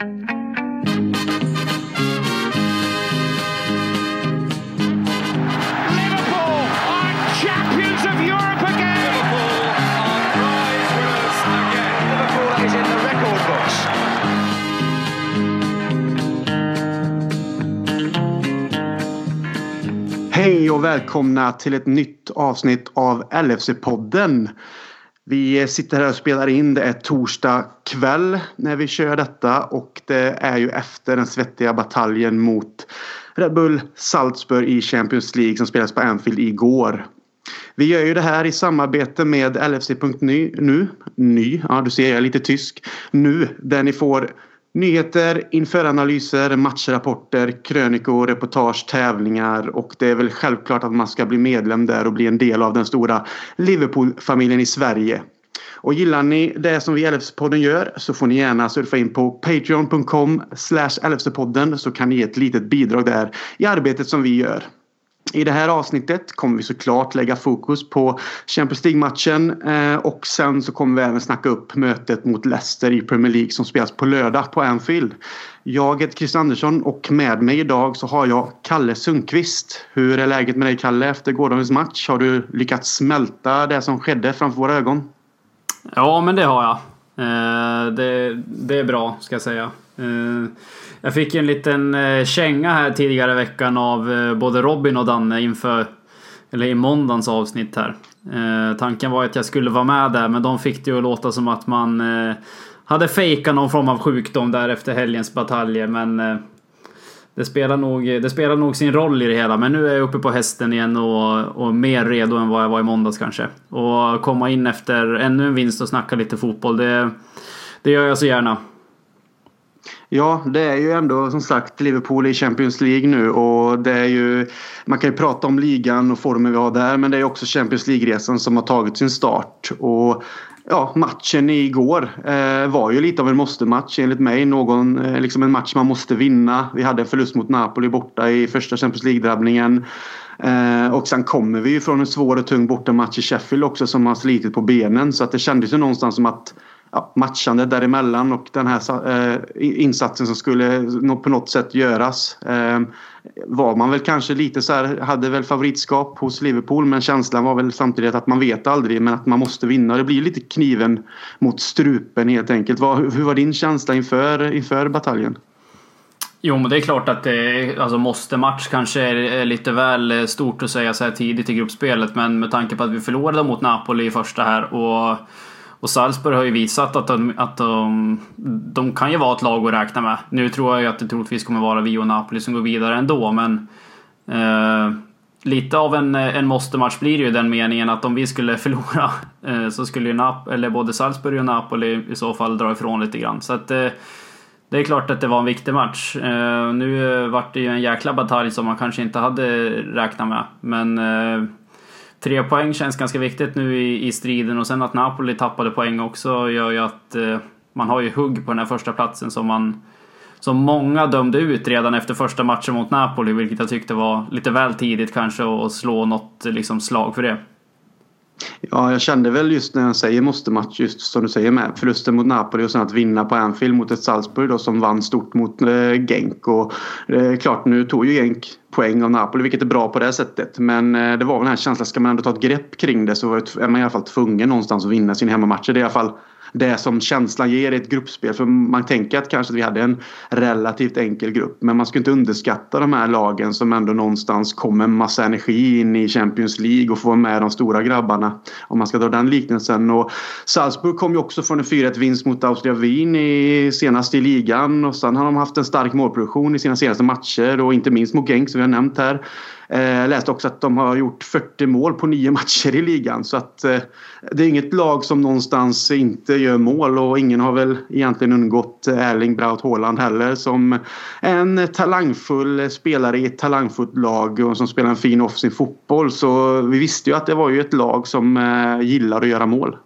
Liverpool are champions of Europe again. Liverpool are prize winners again. Liverpool is in the record books. Hej och välkomna till ett nytt avsnitt av LFC-podden. Vi sitter här och spelar in. Det är torsdag kväll när vi kör detta och det är ju efter den svettiga bataljen mot Red Bull Salzburg i Champions League som spelades på Anfield igår. Vi gör ju det här i samarbete med LFC.nu. nu. Ja du ser jag är lite tysk. Nu där ni får nyheter, införanalyser, matchrapporter, krönikor, reportage, tävlingar och det är väl självklart att man ska bli medlem där och bli en del av den stora Liverpool-familjen i Sverige. Och gillar ni det som vi i LFC-podden gör så får ni gärna surfa in på patreon.com LFC-podden så kan ni ge ett litet bidrag där i arbetet som vi gör. I det här avsnittet kommer vi såklart lägga fokus på Champions League-matchen eh, och sen så kommer vi även snacka upp mötet mot Leicester i Premier League som spelas på lördag på Anfield. Jag heter Christer Andersson och med mig idag så har jag Kalle Sundqvist. Hur är läget med dig Kalle efter gårdagens match? Har du lyckats smälta det som skedde framför våra ögon? Ja, men det har jag. Eh, det, det är bra, ska jag säga. Eh, jag fick en liten eh, känga här tidigare i veckan av eh, både Robin och Danne inför, eller i måndagens avsnitt här. Tanken var att jag skulle vara med där, men de fick det ju att låta som att man hade fejkat någon form av sjukdom där efter helgens bataljer, men det spelar, nog, det spelar nog sin roll i det hela, men nu är jag uppe på hästen igen och, och mer redo än vad jag var i måndags kanske. Och komma in efter ännu en vinst och snacka lite fotboll, det, det gör jag så gärna. Ja, det är ju ändå som sagt Liverpool i Champions League nu och det är ju Man kan ju prata om ligan och formen vi har där men det är också Champions League-resan som har tagit sin start och Ja, matchen igår eh, var ju lite av en måste-match enligt mig. Någon, eh, liksom en match man måste vinna. Vi hade en förlust mot Napoli borta i första Champions League-drabbningen. Eh, och sen kommer vi ju från en svår och tung bortamatch i Sheffield också som har slitit på benen. Så att det kändes ju någonstans som att ja, matchande däremellan och den här eh, insatsen som skulle på något sätt göras. Eh, var man väl kanske lite så här, hade väl favoritskap hos Liverpool men känslan var väl samtidigt att man vet aldrig men att man måste vinna. Det blir lite kniven mot strupen helt enkelt. Vad, hur var din känsla inför, inför bataljen? Jo, men det är klart att det alltså måste-match kanske är lite väl eh, stort att säga så här tidigt i gruppspelet. Men med tanke på att vi förlorade mot Napoli i första här och, och Salzburg har ju visat att, de, att de, de kan ju vara ett lag att räkna med. Nu tror jag ju att det troligtvis kommer vara vi och Napoli som går vidare ändå, men eh, lite av en, en måste-match blir det ju den meningen att om vi skulle förlora eh, så skulle ju Nap eller både Salzburg och Napoli i så fall dra ifrån lite grann. Så att eh, det är klart att det var en viktig match. Eh, nu vart det ju en jäkla batalj som man kanske inte hade räknat med. Men eh, tre poäng känns ganska viktigt nu i, i, striden och sen att Napoli tappade poäng också gör ju att eh, man har ju hugg på den här första platsen som man som många dömde ut redan efter första matchen mot Napoli, vilket jag tyckte var lite väl tidigt kanske att slå något eh, liksom, slag för det. Ja, jag kände väl just när jag säger måste-match, just som du säger med förlusten mot Napoli och sen att vinna på Anfield mot ett Salzburg då, som vann stort mot eh, Genk. Och eh, klart, nu tog ju Genk poäng av Napoli, vilket är bra på det sättet. Men eh, det var väl den här känslan, ska man ändå ta ett grepp kring det så är man i alla fall tvungen någonstans att vinna sin hemmamatcher. Det är i alla fall det som känslan ger i ett gruppspel. För man tänker att kanske vi hade en relativt enkel grupp. Men man ska inte underskatta de här lagen som ändå någonstans kommer med massa energi in i Champions League och får vara med de stora grabbarna. Om man ska dra den liknelsen. Och Salzburg kom ju också från en 4-1 vinst mot Austria Wien i, senast i ligan. Och sen har de haft en stark målproduktion i sina senaste matcher och inte minst mot Genk som vi har nämnt här. Eh, jag läste också att de har gjort 40 mål på nio matcher i ligan. Så att eh, det är inget lag som någonstans inte gör mål och ingen har väl egentligen undgått Erling Braut Haaland heller som en talangfull spelare i ett talangfullt lag och som spelar en fin offensiv fotboll. Så vi visste ju att det var ju ett lag som eh, gillar att göra mål.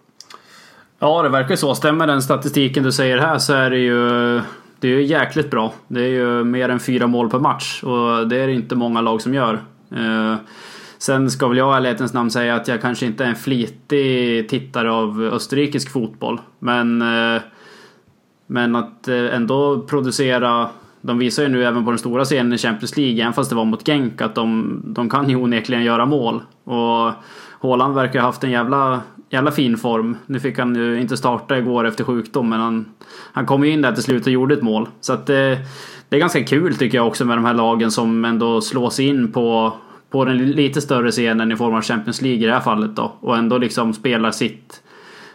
Ja, det verkar så. Stämmer den statistiken du säger här så är det ju det är ju jäkligt bra. Det är ju mer än fyra mål per match och det är det inte många lag som gör. Eh, sen ska väl jag i ärlighetens namn säga att jag kanske inte är en flitig tittare av österrikisk fotboll. Men eh, Men att eh, ändå producera de visar ju nu även på den stora scenen i Champions League, även fast det var mot Genk, att de, de kan ju onekligen göra mål. Och Haaland verkar ha haft en jävla, jävla fin form. Nu fick han ju inte starta igår efter sjukdom, men han, han kom ju in där till slut och gjorde ett mål. Så att eh, det är ganska kul tycker jag också med de här lagen som ändå slås in på, på den lite större scenen i form av Champions League i det här fallet då. Och ändå liksom spelar sitt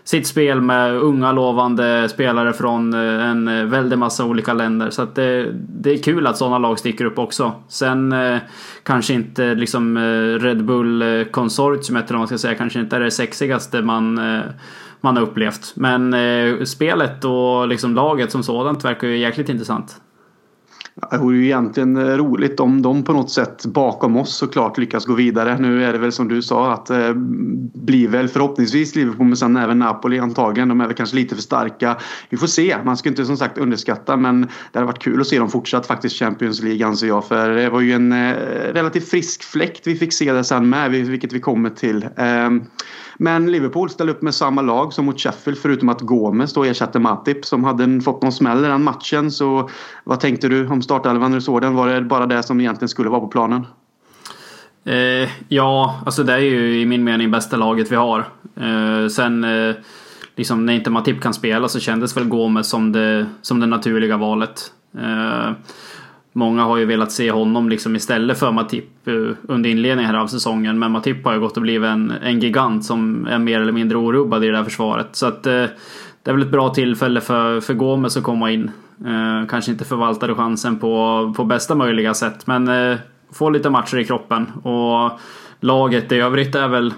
sitt spel med unga lovande spelare från eh, en eh, väldig massa olika länder. Så att det, det är kul att sådana lag sticker upp också. Sen eh, kanske inte liksom eh, Red Bull-konsortiumet eller vad man ska säga, kanske inte är det sexigaste man, eh, man har upplevt. Men eh, spelet och liksom laget som sådant verkar ju jäkligt intressant. Det vore ju egentligen eh, roligt om de på något sätt bakom oss såklart lyckas gå vidare. Nu är det väl som du sa att det blir väl förhoppningsvis Liverpool men sen även Napoli antagligen. De är väl kanske lite för starka. Vi får se. Man ska inte som sagt underskatta men det hade varit kul att se dem fortsatt faktiskt Champions League anser jag. För det var ju en eh, relativt frisk fläkt vi fick se det sen med vilket vi kommer till. Ehm, men Liverpool ställde upp med samma lag som mot Sheffield förutom att Gomes då ersatte Matip som hade fått någon smäll i den matchen. Så vad tänkte du om startelvan när du såg den? Var det bara det som egentligen skulle vara på planen? Eh, ja, alltså det är ju i min mening bästa laget vi har. Eh, sen eh, liksom när inte Matip kan spela så kändes väl Gomes som det, som det naturliga valet. Eh, Många har ju velat se honom liksom istället för Matip eh, under inledningen här av säsongen. Men Matip har ju gått och blivit en, en gigant som är mer eller mindre orubbad i det här försvaret. Så att eh, det är väl ett bra tillfälle för, för Gomes att komma in. Eh, kanske inte förvaltade chansen på, på bästa möjliga sätt, men eh, få lite matcher i kroppen. Och laget i övrigt är väl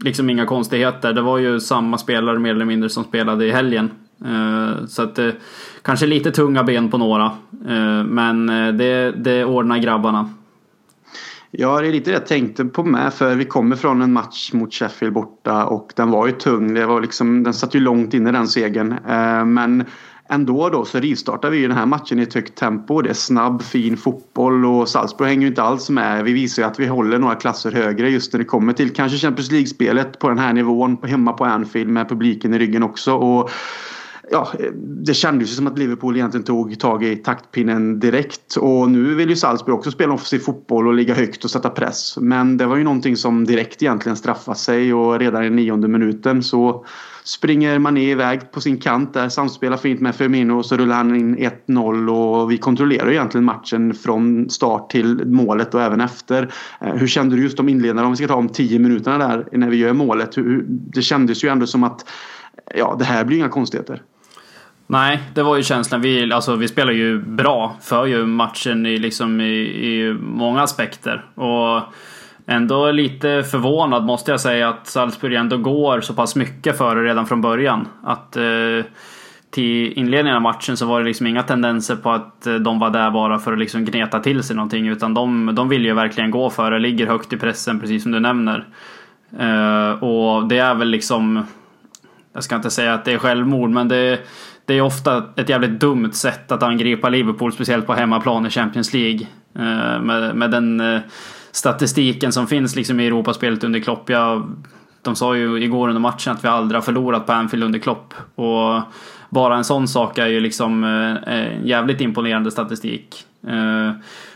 liksom inga konstigheter. Det var ju samma spelare mer eller mindre som spelade i helgen. Eh, så att eh, kanske lite tunga ben på några. Eh, men eh, det, det ordnar grabbarna. Ja, det är lite det jag tänkte på med. För vi kommer från en match mot Sheffield borta och den var ju tung. Det var liksom, den satt ju långt inne den segern. Eh, men ändå då så rivstartar vi den här matchen i ett högt tempo. Det är snabb, fin fotboll och Salzburg hänger ju inte alls med. Vi visar ju att vi håller några klasser högre just när det kommer till kanske Champions League-spelet på den här nivån. Hemma på Anfield med publiken i ryggen också. Och ja, det kändes ju som att Liverpool egentligen tog tag i taktpinnen direkt. Och nu vill ju Salzburg också spela offensiv fotboll och ligga högt och sätta press. Men det var ju någonting som direkt egentligen straffade sig och redan i nionde minuten så springer Mané iväg på sin kant där, samspelar fint med Firmino och så rullar han in 1-0 och vi kontrollerar egentligen matchen från start till målet och även efter. Eh, hur kände du just de inledande, om vi ska ta om 10 minuterna där när vi gör målet? Det kändes ju ändå som att ja, det här blir inga konstigheter. Nej, det var ju känslan. Vi, alltså, vi spelar ju bra, för ju matchen i, liksom, i, i många aspekter. Och ändå lite förvånad måste jag säga att Salzburg ändå går så pass mycket före redan från början. Att eh, till inledningen av matchen så var det liksom inga tendenser på att eh, de var där bara för att liksom gneta till sig någonting. Utan de, de vill ju verkligen gå före, ligger högt i pressen precis som du nämner. Eh, och det är väl liksom jag ska inte säga att det är självmord, men det, det är ofta ett jävligt dumt sätt att angripa Liverpool, speciellt på hemmaplan i Champions League. Eh, med, med den eh, statistiken som finns liksom i Europaspelet under Klopp. Jag, de sa ju igår under matchen att vi aldrig har förlorat på Anfield under Klopp. Och bara en sån sak är ju liksom eh, en jävligt imponerande statistik.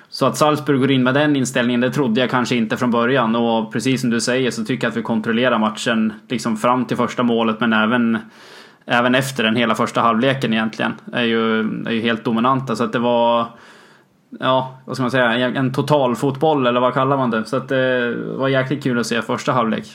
Så att Salzburg går in med den inställningen, det trodde jag kanske inte från början. Och precis som du säger så tycker jag att vi kontrollerar matchen liksom fram till första målet, men även även efter den hela första halvleken egentligen, är ju, är ju helt dominanta. Så att det var, ja, vad ska man säga, en total fotboll eller vad kallar man det? Så att det var jäkligt kul att se första halvlek.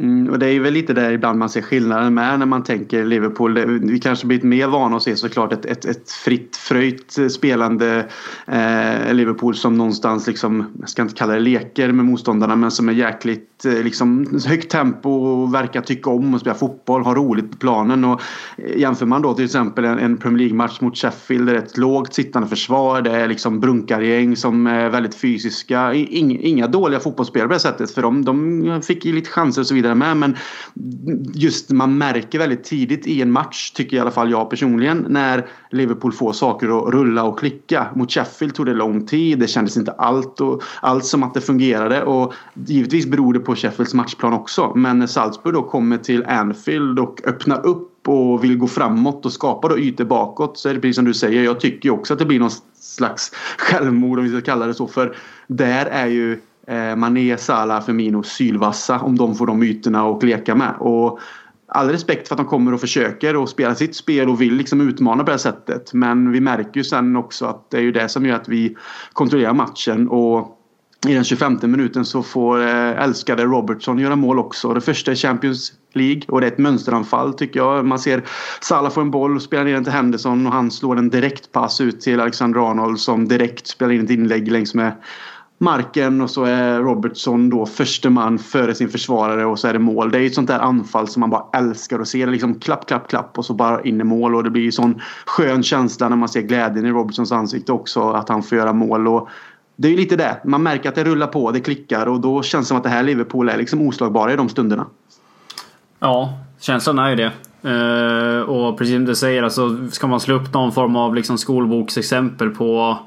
Mm, och det är väl lite där ibland man ser skillnaden med när man tänker Liverpool. Vi kanske blivit mer vana att se såklart ett, ett, ett fritt fröjt spelande eh, Liverpool som någonstans liksom, jag ska inte kalla det leker med motståndarna men som är jäkligt eh, liksom, högt tempo och verkar tycka om att spela fotboll, ha roligt på planen. Och eh, jämför man då till exempel en, en Premier League-match mot Sheffield, det är ett lågt sittande försvar, det är liksom brunkargäng som är väldigt fysiska. Inga, inga dåliga fotbollsspelare på det sättet för de, de fick ju lite chanser och så vidare vidare med. Men just man märker väldigt tidigt i en match, tycker i alla fall jag personligen, när Liverpool får saker att rulla och klicka. Mot Sheffield tog det lång tid, det kändes inte allt, och, allt som att det fungerade. Och givetvis beror det på Sheffields matchplan också. Men när Salzburg då kommer till Anfield och öppnar upp upp och vill gå framåt och skapa då ytor bakåt så är det precis som du säger. Jag tycker också att det blir någon slags självmord om vi ska kalla det så. För där är ju eh, Mané, Salah, Firmino sylvassa om de får de ytorna att leka med. Och all respekt för att de kommer och försöker och spelar sitt spel och vill liksom utmana på det här sättet. Men vi märker ju sen också att det är ju det som gör att vi kontrollerar matchen. Och i den 25 minuten så får eh, älskade Robertson göra mål också. Det första i Champions League och det är ett mönsteranfall tycker jag. Man ser Salah få en boll och spelar ner den till Henderson och han slår en direktpass ut till Alexander Arnold som direkt spelar in ett inlägg längs med marken och så är Robertson då förste man före sin försvarare och så är det mål. Det är ett sånt där anfall som man bara älskar att se. Det liksom klapp, klapp, klapp och så bara in i mål och det blir ju sån skön känsla när man ser glädjen i Robertsons ansikte också att han får göra mål. Och det är ju lite det. Man märker att det rullar på, det klickar och då känns det som att det här Liverpool är liksom oslagbara i de stunderna. Ja, känslan är ju det. Uh, och precis som du säger, alltså, ska man slå upp någon form av liksom skolboksexempel på,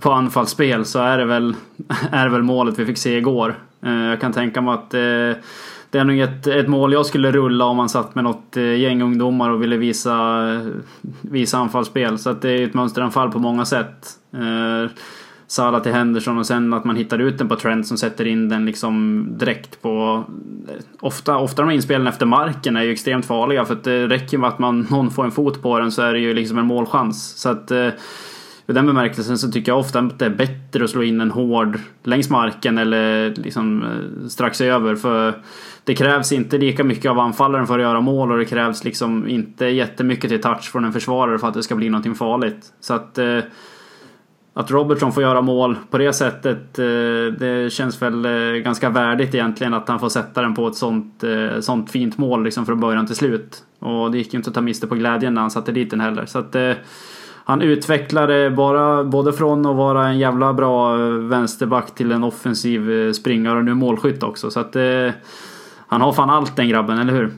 på anfallsspel så är det, väl, är det väl målet vi fick se igår. Eh, jag kan tänka mig att eh, det är nog ett, ett mål jag skulle rulla om man satt med något eh, gäng ungdomar och ville visa, visa anfallsspel. Så att det är ett mönsteranfall på många sätt. Salah till Henderson och sen att man hittar ut den på Trent som sätter in den liksom direkt på... Ofta, ofta de inspelen efter marken är ju extremt farliga för att det räcker med att man, någon får en fot på den så är det ju liksom en målchans. Så att eh, i den bemärkelsen så tycker jag ofta att det är bättre att slå in en hård längs marken eller liksom eh, strax över för det krävs inte lika mycket av anfallaren för att göra mål och det krävs liksom inte jättemycket till touch från en försvarare för att det ska bli någonting farligt. Så att eh, att Robertson får göra mål på det sättet, eh, det känns väl ganska värdigt egentligen att han får sätta den på ett sånt, sånt fint mål liksom från början till slut. Och det gick ju inte att ta miste på glädjen när han satte dit den heller. Så att han utvecklade bara, både från att vara en jävla bra eh, vänsterback till en offensiv eh, springare och nu målskytt också. Så att eh, han har fan allt den grabben, eller hur?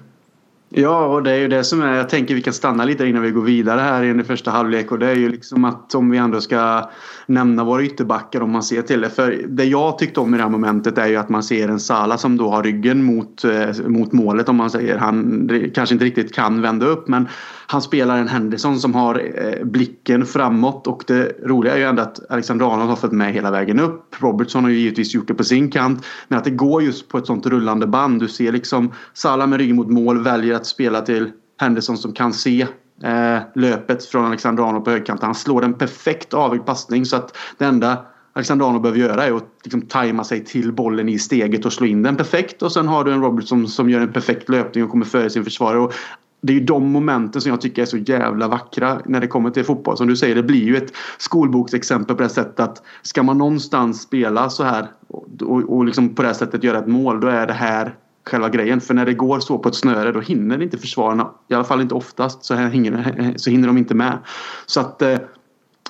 Ja, och det är ju det som är... Jag tänker vi kan stanna lite innan vi går vidare här i den första halvlek. Och det är ju liksom att om vi ändå ska nämna våra ytterbackar om man ser till det. För det jag tyckte om i det här momentet är ju att man ser en Sala som då har ryggen mot, mot målet om man säger. Han kanske inte riktigt kan vända upp men han spelar en Henderson som har eh, blicken framåt och det roliga är ju ändå att Alexander Arnold har följt med hela vägen upp. Robertson har ju givetvis gjort det på sin kant. Men att det går just på ett sånt rullande band. Du ser liksom Salah med ryggen mot mål väljer att spela till Henderson som kan se eh, löpet från Alexander Arnold på högkanten. Han slår en perfekt avvägd passning så att det enda Alexander Arnold behöver göra är att liksom tajma sig till bollen i steget och slå in den perfekt. Och sen har du en Robertson som gör en perfekt löpning och kommer före sin försvarare. Och det är ju de momenten som jag tycker är så jävla vackra när det kommer till fotboll. Som du säger, det blir ju ett skolboksexempel på det sättet att ska man någonstans spela så här och, och, liksom på det här sättet göra ett mål, då är det här själva grejen. För när det går så på ett snöre då hinner inte försvararna, i alla fall inte oftast, så, här hinner, så hinner de inte med. Så att eh,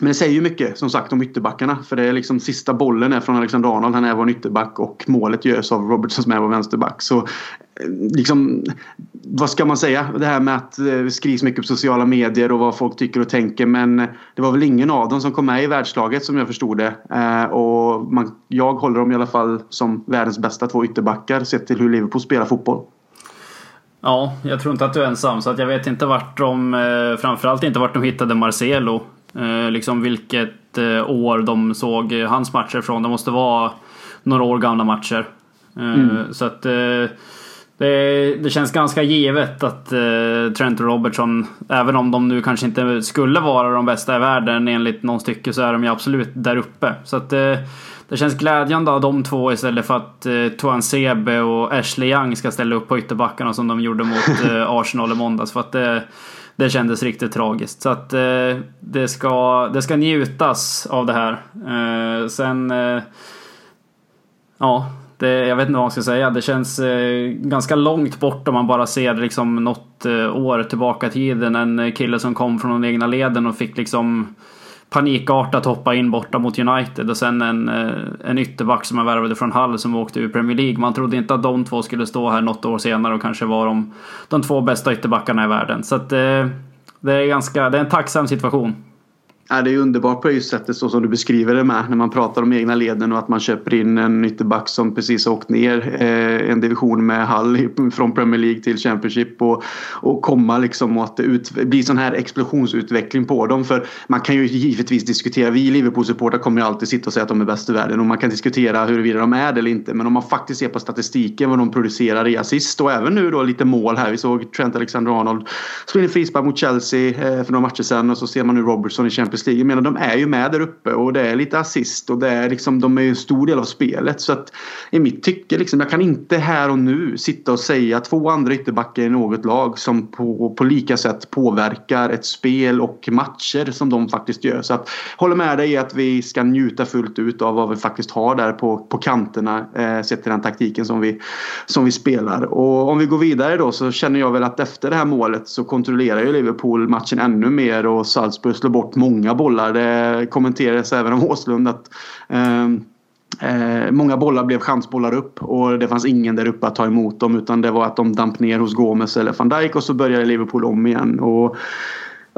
men det säger ju mycket som sagt om ytterbackarna. För det är liksom sista bollen är från Alexander Arnold. Han är vår ytterback och målet görs av Robertson som är vår vänsterback. Så eh, liksom, vad ska man säga? Det här med att eh, det skrivs mycket på sociala medier och vad folk tycker och tänker. Men eh, det var väl ingen av dem som kom med i världslaget som jag förstod det. Och man, jag håller dem i alla fall som världens bästa två ytterbackar sett till hur Liverpool spelar fotboll. Ja, jag tror inte att du är ensam. Så att jag vet inte vart de, framförallt inte vart de hittade Marcelo. Eh, liksom vilket eh, år de såg hans matcher från. Det måste vara några år gamla matcher. Eh, mm. Så att det, det, känns ganska givet att Trent och Robertson, även om de nu kanske inte skulle vara de bästa i världen enligt någon stycke så är de ju absolut där uppe. Så att det känns glädjande av de två istället för att eh, Tuan Sebe och Ashley Young ska ställa upp på ytterbackarna som de gjorde mot eh, Arsenal i måndags. För att det, det kändes riktigt tragiskt. Så att eh, det, ska, det ska njutas av det här. Eh, sen... Eh, ja, det, jag vet inte vad man ska säga. Det känns eh, ganska långt bort om man bara ser liksom något eh, år tillbaka i tiden. En kille som kom från de egna leden och fick liksom panikartat hoppa in borta mot United och sen en, eh, en ytterback som man värvade från Hull som åkte ur Premier League. Man trodde inte att de två skulle stå här något år senare och kanske vara de, de två bästa ytterbackarna i världen. Så att, eh, det är ganska, det är en tacksam situation. Ja, det är underbart på just sättet så som du beskriver det med. När man pratar om egna leden och att man köper in en ytterback som precis har åkt ner eh, en division med Hull från Premier League till Championship. Och, och komma liksom och att det ut, blir sån här explosionsutveckling på dem. För man kan ju givetvis diskutera. Vi Liverpool-supportrar kommer ju alltid sitta och säga att de är bäst i världen. Och man kan diskutera huruvida de är det eller inte. Men om man faktiskt ser på statistiken vad de producerar i assist och även nu då lite mål här. Vi såg Trent Alexander-Arnold spela in frispark mot Chelsea eh, för några matcher sedan. Och så ser man nu Robertson i Champions Champions League. Jag menar, de är ju med där uppe och det är lite assist och det är liksom, de är ju en stor del av spelet. Så att i mitt tycke, liksom, jag kan inte här och nu sitta och säga två andra ytterbackar i något lag som på, på lika sätt påverkar ett spel och matcher som de faktiskt gör. Så att håller med dig i att vi ska njuta fullt ut av vad vi faktiskt har där på, på kanterna eh, sett till den taktiken som vi, som vi spelar. Och om vi går vidare då så känner jag väl att efter det här målet så kontrollerar ju Liverpool matchen ännu mer och Salzburg slår bort många många bollar. Det kommenterades även av Åslund att eh, Eh, många bollar blev chansbollar upp och det fanns ingen där uppe att ta emot dem utan det var att de damp ner hos Gomes eller van Dijk och så började Liverpool om igen. Och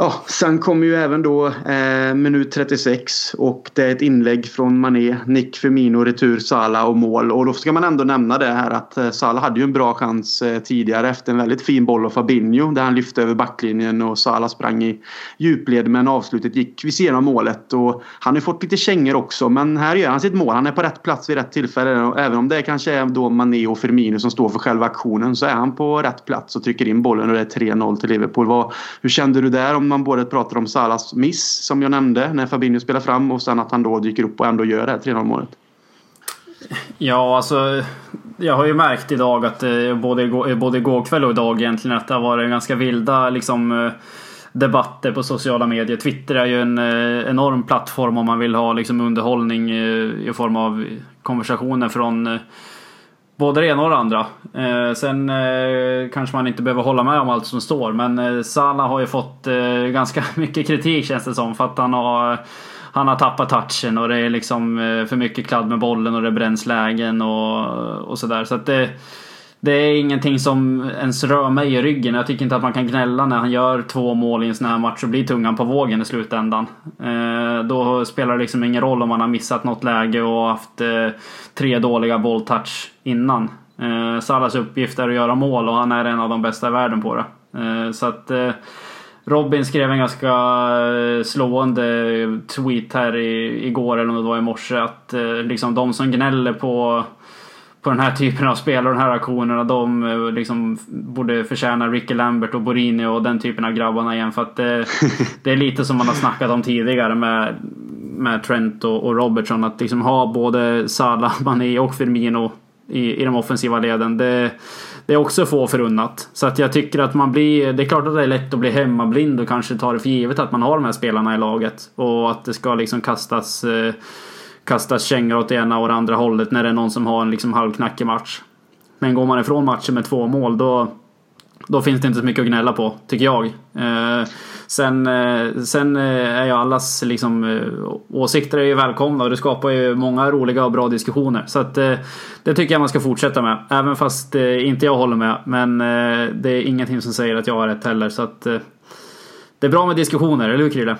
Ja, sen kommer ju även då eh, minut 36 och det är ett inlägg från Mané, Nick Firmino, retur, Salah och mål. Och då ska man ändå nämna det här att eh, Salah hade ju en bra chans eh, tidigare efter en väldigt fin boll av Fabinho där han lyfte över backlinjen och Salah sprang i djupled men avslutet gick vid sidan av målet. Och han har ju fått lite kängor också men här gör han sitt mål. Han är på rätt plats vid rätt tillfälle. Och även om det kanske är då Mané och Firmino som står för själva aktionen så är han på rätt plats och trycker in bollen och det är 3-0 till Liverpool. Vad, hur kände du där? Om man både pratar om Salas miss som jag nämnde när Fabinho spelar fram och sen att han då dyker upp och ändå gör det här 3-0 målet. Ja, alltså. Jag har ju märkt idag att eh, både, igår, eh, både igår kväll och idag egentligen att det har varit ganska vilda liksom eh, debatter på sociala medier. Twitter är ju en enorm plattform om man vill ha liksom underhållning i form av konversationer från Både det ena och det andra. Eh, sen eh, kanske man inte behöver hålla med om allt som står men eh, Salah har ju fått eh, ganska mycket kritik känns det som för att han har han har tappat touchen och det är liksom eh, för mycket kladd med bollen och det bränns lägen och, och sådär. Så att det, det är ingenting som ens rör mig i ryggen. Jag tycker inte att man kan gnälla när han gör två mål i en sån här match och blir tungan på vågen i slutändan. Eh, då spelar det liksom ingen roll om man har missat något läge och haft eh, tre dåliga bolltouch innan. Eh, Salas uppgift är att göra mål och han är en av de bästa i världen på det. Så att Robin skrev en ganska slående tweet här igår eller om det var i morse att liksom de som gnäller på på den här typen av spel och de här aktionerna. De eh, liksom borde förtjäna Ricky Lambert och Borini och den typen av grabbarna igen. För att det, det är lite som man har snackat om tidigare med, med Trent och, och Robertson. Att liksom ha både Salah, Mané och Firmino i, i de offensiva leden. Det, det är också få förunnat. Så att jag tycker att man blir... Det är klart att det är lätt att bli hemmablind och kanske ta det för givet att man har de här spelarna i laget. Och att det ska liksom kastas eh, kastas kängor åt det ena och det andra hållet när det är någon som har en liksom halvknackig match. Men går man ifrån matchen med två mål då, då finns det inte så mycket att gnälla på, tycker jag. Eh, sen, eh, sen eh, är ju allas liksom, eh, åsikter är ju välkomna och det skapar ju många roliga och bra diskussioner. Så att, eh, det tycker jag man ska fortsätta med. Även fast eh, inte jag håller med. Men eh, det är ingenting som säger att jag har rätt heller. Så att, eh, det är bra med diskussioner, eller hur Krille?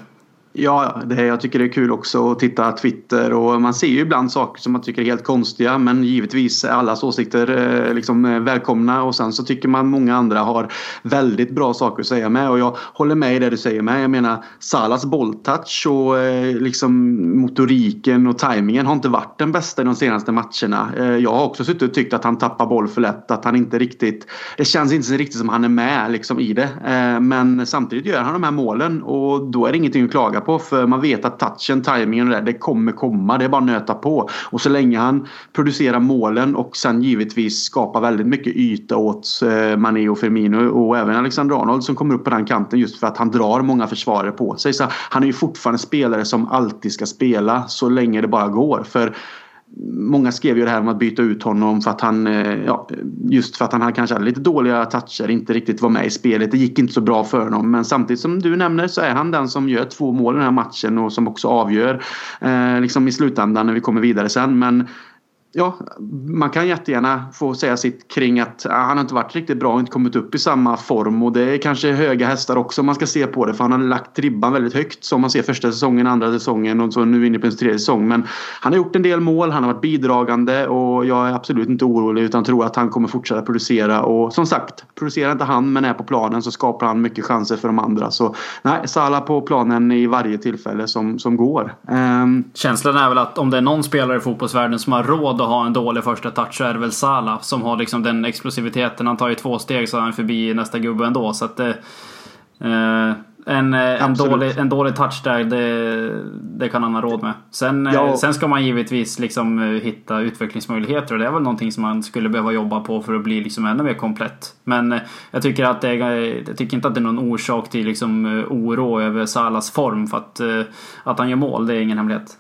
Ja, det, jag tycker det är kul också att titta Twitter och man ser ju ibland saker som man tycker är helt konstiga men givetvis är allas åsikter eh, liksom eh, välkomna och sen så tycker man många andra har väldigt bra saker att säga med och jag håller med i det du säger med. Jag menar Salas bolltouch och eh, liksom motoriken och tajmingen har inte varit den bästa i de senaste matcherna. Jag har också suttit och tyckt att han tappar boll för lätt, att han inte riktigt... Det känns inte riktigt som han är med liksom i det. Men samtidigt gör han de här målen och då är det ingenting att klaga på på för man vet att touchen, tajmingen och det, det kommer komma. Det är bara att nöta på. Och så länge han producerar målen och sen givetvis skapar väldigt mycket yta åt eh, Mané och Firmino och även Alexander Arnold som kommer upp på den kanten just för att han drar många försvarare på sig. Så han är ju fortfarande spelare som alltid ska spela så länge det bara går. För Många skrev ju det här om att byta ut honom för att han, eh, ja, just för att han kanske hade lite dåliga toucher, inte riktigt var med i spelet. Det gick inte så bra för honom. Men samtidigt som du nämner så är han den som gör två mål i den här matchen och som också avgör eh, liksom i slutändan när vi kommer vidare sen. Men ja, man kan jättegärna få säga sitt kring att ah, han har inte varit riktigt bra och inte kommit upp i samma form. Och det är kanske höga hästar också om man ska se på det. För han har lagt ribban väldigt högt som man ser första säsongen, andra säsongen och så nu inne på en tredje säsong. Men han har gjort en del mål, han har varit bidragande och jag är absolut inte orolig utan tror att han kommer fortsätta producera. Och som sagt, producerar inte han men är på planen så skapar han mycket chanser för de andra. Så nej, Salah på planen i varje tillfälle som, som går. Um, Känslan är väl att om det är någon spelare i fotbollsvärlden som har råd att ha en dålig första touch så är det väl Salah som har liksom den explosiviteten. Han tar ju två steg så är han förbi nästa gubbe ändå. Så att eh, en, en, dålig, en dålig touch där, det, det kan han ha råd med. Sen, eh, ja. sen ska man givetvis liksom eh, hitta utvecklingsmöjligheter och det är väl någonting som man skulle behöva jobba på för att bli liksom ännu mer komplett. Men eh, jag tycker, att det jag tycker inte att det är någon orsak till liksom oro över Salas form för att, att han gör mål, det är ingen hemlighet.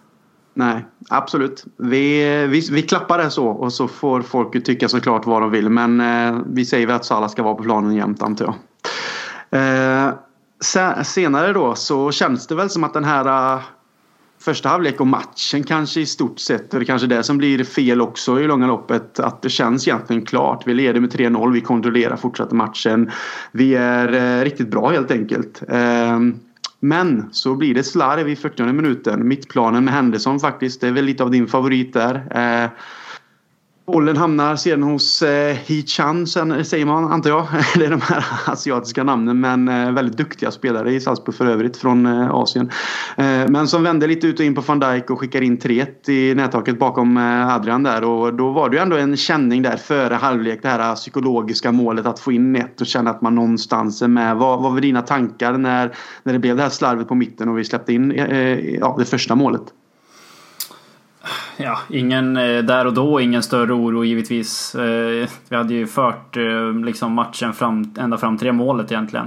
Nej, absolut. Vi, vi, vi klappar det så och så får folk tycka såklart vad de vill. Men eh, vi säger väl att Salah ska vara på planen jämt antar jag. Eh, senare då så känns det väl som att den här eh, första halvlek och matchen kanske i stort sett, och det kanske är det som blir fel också i långa loppet, att det känns egentligen klart. Vi leder med 3-0, vi kontrollerar fortsatt matchen. Vi är eh, riktigt bra helt enkelt. Eh, men så blir det slarv i 40 minuten. Mittplanen med Henderson faktiskt. Det är väl lite av din favorit där. Eh, Bollen hamnar sedan hos eh, Hee-Chan, eh, säger man antar jag. Det är de här asiatiska namnen men eh, väldigt duktiga spelare i Salzburg för övrigt från eh, Asien. Eh, men som vände lite ut och in på van Dijk och skickar in 3 i nättaket bakom eh, Adrian där. Och då var det ju ändå en känning där före halvlek. Det här eh, psykologiska målet att få in ett och känna att man någonstans är med. Vad, vad var dina tankar när, när det blev det här slarvet på mitten och vi släppte in eh, eh ja, det första målet? Ja, ingen eh, där och då, ingen större oro givetvis. Eh, vi hade ju fört eh, liksom matchen fram, ända fram till det målet egentligen.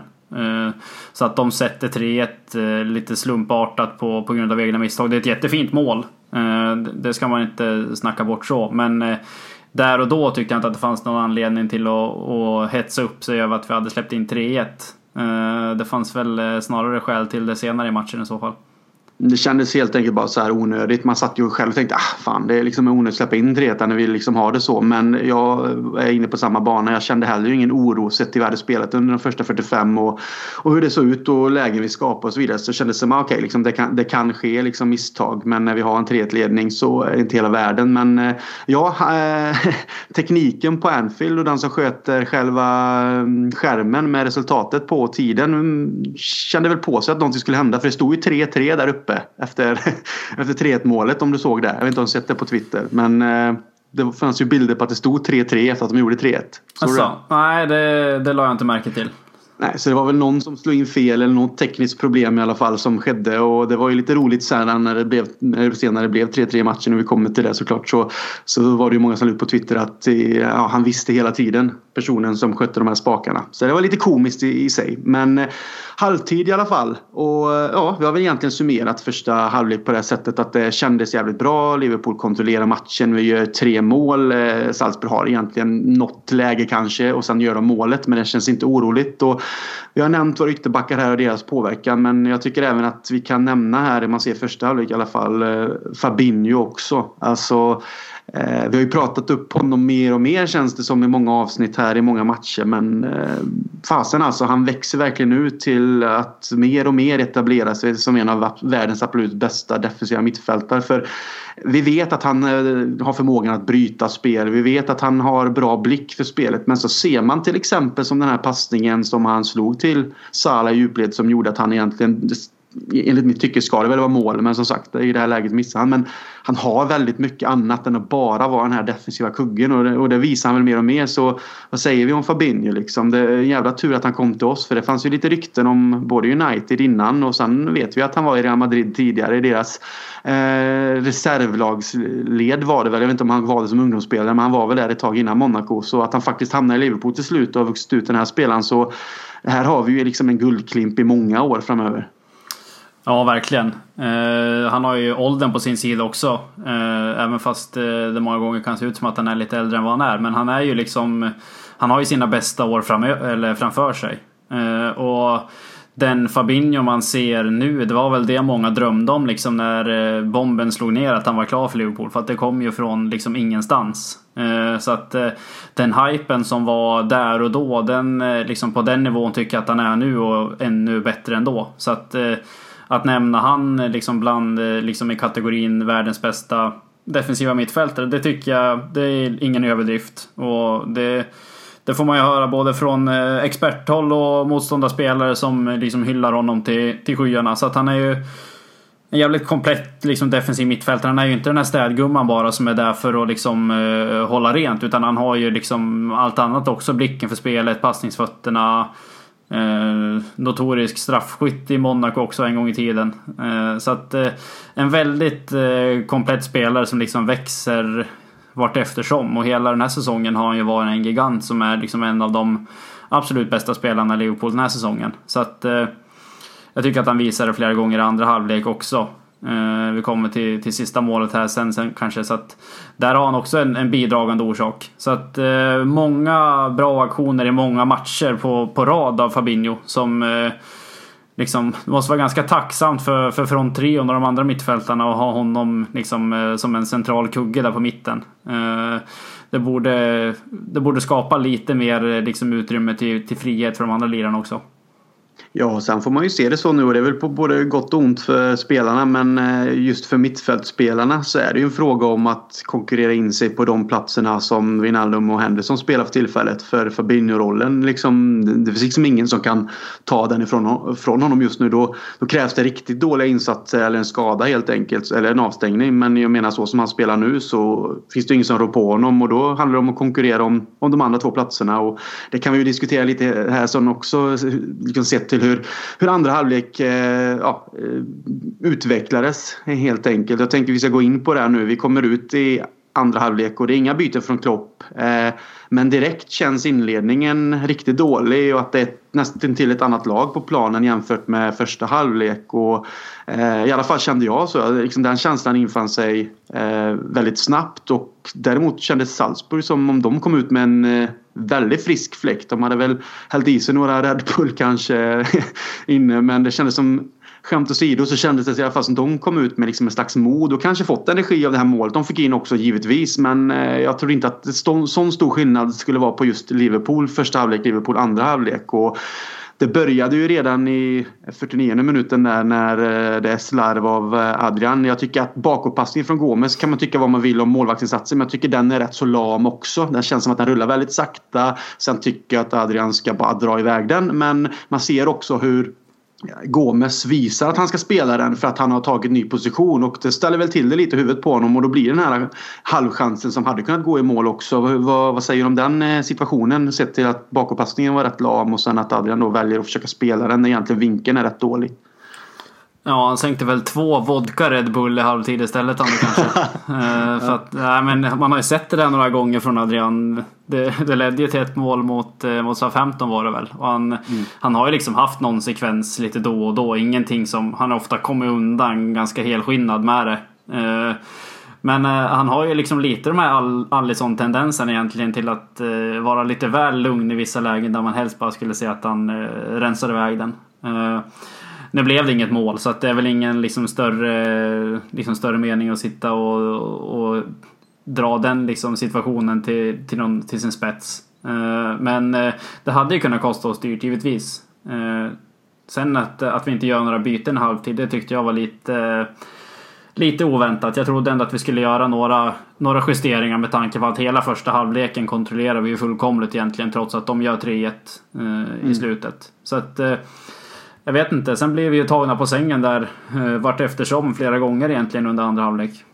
Så att de sätter 3-1 lite slumpartat på, på grund av egna misstag. Det är ett jättefint mål. Det ska man inte snacka bort så. Men där och då tyckte jag inte att det fanns någon anledning till att, att hetsa upp sig över att vi hade släppt in 3-1. Det fanns väl snarare skäl till det senare i matchen i så fall. Det kändes helt enkelt bara så här onödigt. Man satt ju själv och tänkte ah, fan det är liksom onödigt att släppa in Dreta när vi liksom har det så. Men jag är inne på samma bana. Jag kände heller ingen oro sett till vad hade spelat under de första 45 och, och hur det såg ut och lägen vi skapade och så vidare. Så kändes det som ah, okej, okay, liksom det, kan, det kan ske liksom misstag. Men när vi har en 3-1-ledning så är det inte hela världen. Men eh, ja, äh, tekniken på Anfield och den som sköter själva mm, skärmen med resultatet på tiden mm, kände väl på sig att någonting skulle hända. För det stod ju 3-3 där uppe uppe efter, efter 3-1 målet om du såg det. Jag vet inte om du sett det på Twitter. Men eh, det fanns ju bilder på att det stod 3-3 efter att de gjorde 3-1. Alltså, nej, det, det la jag inte märke till. Nej, så det var väl någon som slog in fel eller något tekniskt problem i alla fall som skedde och det var ju lite roligt sen när det blev, när det senare blev 3-3 matchen och vi kommer till det såklart så, så var det ju många som la ut på Twitter att eh, ja, han visste hela tiden personen som skötte de här spakarna. Så det var lite komiskt i, i sig. Men eh, halvtid i alla fall. Och eh, ja, vi har väl egentligen summerat första halvlek på det sättet att det kändes jävligt bra. Liverpool kontrollerar matchen. Vi gör tre mål. Eh, Salzburg har egentligen något läge kanske och sen gör de målet men det känns inte oroligt. Och vi har nämnt våra ytterbackar här och deras påverkan men jag tycker även att vi kan nämna här, man ser första halvlek i alla fall, eh, Fabinho också. Alltså Eh, vi har ju pratat upp honom mer och mer känns det som i många avsnitt här i många matcher men eh, fasen alltså han växer verkligen ut till att mer och mer etablera sig som en av världens absolut bästa defensiva mittfältare. För vi vet att han eh, har förmågan att bryta spel. Vi vet att han har bra blick för spelet. Men så ser man till exempel som den här passningen som han slog till Salah i djupled som gjorde att han egentligen enligt mitt tycke ska det väl vara mål men som sagt i det här läget missar han. Men han har väldigt mycket annat än att bara vara den här defensiva kuggen och det, och det visar han väl mer och mer. Så vad säger vi om Fabinho liksom? Det är en jävla tur att han kom till oss för det fanns ju lite rykten om både United innan och sen vet vi att han var i Real Madrid tidigare i deras eh, reservlagsled var det väl. Jag vet inte om han var det som ungdomsspelare men han var väl där ett tag innan Monaco. Så att han faktiskt hamnade i Liverpool till slut och har vuxit ut den här spelaren så här har vi ju liksom en guldklimp i många år framöver. Ja, verkligen. Eh, han har ju åldern på sin sida också. Eh, även fast eh, det många gånger kan se ut som att han är lite äldre än vad han är. Men han är ju liksom... Han har ju sina bästa år framö- eller framför sig. Eh, och den Fabinho man ser nu, det var väl det många drömde om liksom när eh, bomben slog ner att han var klar för Liverpool. För att det kom ju från liksom ingenstans. Eh, så att eh, den hypen som var där och då, den eh, liksom på den nivån tycker jag att han är nu och ännu bättre ändå. Så att eh, att nämna han eh, liksom bland eh, liksom i kategorin världens bästa defensiva mittfältare, det tycker jag det är ingen överdrift. Och det det får man ju höra både från eh, experthåll och motståndarspelare som liksom hyllar honom till, till skyarna. Så att han är ju en jävligt komplett liksom, defensiv mittfältare. Han är ju inte den här städgumman bara som är där för att liksom, uh, hålla rent. Utan han har ju liksom allt annat också. Blicken för spelet, passningsfötterna. Eh, notorisk straffskytt i Monaco också en gång i tiden. Eh, så att eh, en väldigt eh, komplett spelare som liksom växer vart eftersom. Och hela den här säsongen har han ju varit en gigant som är liksom en av de absolut bästa spelarna i Liverpool den här säsongen. Så att eh, jag tycker att han visar det flera gånger i andra halvlek också. Eh, vi kommer till, till sista målet här sen, sen kanske. Så att där har han också en, en bidragande orsak. Så att eh, många bra aktioner i många matcher på, på rad av Fabinho som eh, liksom, det måste vara ganska tacksamt för, för fronttrion och de andra mittfältarna att ha honom liksom, eh, som en central kugge där på mitten. Eh, det borde, det borde skapa lite mer liksom, utrymme till, till frihet för de andra lirarna också. Ja, sen får man ju se det så nu och det är väl på både gott och ont för spelarna men eh, just för mittfältsspelarna så är det ju en fråga om att konkurrera in sig på de platserna som Wijnaldum och Henderson spelar för tillfället. För Fabinho-rollen liksom, det finns liksom ingen som kan ta den ifrån från honom just nu. Då, då krävs det riktigt dåliga insatser eller en skada helt enkelt eller en avstängning. Men jag menar så som han spelar nu så finns det ingen som rår på honom och då handlar det om att konkurrera om, om de andra två platserna. Och det kan vi ju diskutera lite här som också liksom sett till hur, hur andra halvlek eh, ja, eh, utvecklades helt enkelt. Jag tänker vi ska gå in på det här nu. Vi kommer ut i andra halvlek och det är inga byten från Klopp. Eh, men direkt känns inledningen riktigt dålig och att det är nästan till ett annat lag på planen jämfört med första halvlek. Och, eh, I alla fall kände jag så. Liksom den känslan infann sig eh, väldigt snabbt och däremot kändes Salzburg som om de kom ut med en eh, väldigt frisk fläkt. De hade väl hällt i sig några Red Bull kanske inne men det kändes som skämt åsido så kändes det i alla fall som de kom ut med liksom en slags mod och kanske fått energi av det här målet de fick in också givetvis. Men eh, jag tror inte att sån stor skillnad skulle vara på just Liverpool första halvlek, Liverpool andra halvlek. Och det började ju redan i 49 minuten där när eh, det är slarv av eh, Adrian. Jag tycker att bakåtpassningen från Gomes kan man tycka vad man vill om målvaktsinsatsen men jag tycker den är rätt så lam också. Den känns som att den rullar väldigt sakta. Sen tycker jag att Adrian ska bara dra iväg den men man ser också hur Gomes visar att han ska spela den för att han har tagit ny position och det ställer väl till det lite i huvudet på honom och då blir det den här halvchansen som hade kunnat gå i mål också. Vad, vad säger du om den eh, situationen sett till att bakåtpassningen var rätt lam och sen att Adrian då väljer att försöka spela den när egentligen vinkeln är rätt dålig? Ja, han sänkte väl två vodka Red Bull i halvtid istället han kanske. uh, för att, nej, men man har ju sett det där några gånger från Adrian. Det, det ledde ju till ett mål mot, uh, mot 15 var det väl. Och han, mm. han har ju liksom haft någon sekvens lite då och då. Ingenting som, han har ofta kommit undan ganska helskinnad med det. Uh, men uh, han har ju liksom lite de här Allison-tendensen egentligen till att uh, vara lite väl lugn i vissa lägen där man helst bara skulle se att han uh, rensar iväg den. Nu blev det inget mål så att det är väl ingen liksom större, liksom större mening att sitta och, och dra den liksom situationen till, till, någon, till sin spets. Eh, men eh, det hade ju kunnat kosta oss dyrt givetvis. Eh, sen att, att vi inte gör några byten halvtid, det tyckte jag var lite lite oväntat. Jag trodde ändå att vi skulle göra några, några justeringar med tanke på att hela första halvleken kontrollerar vi ju fullkomligt egentligen trots att de gör 3-1 eh, mm. i slutet. Så att jag vet inte, sen blev vi ju tagna på sängen där eh, vart eftersom flera gånger egentligen under andra halvlek.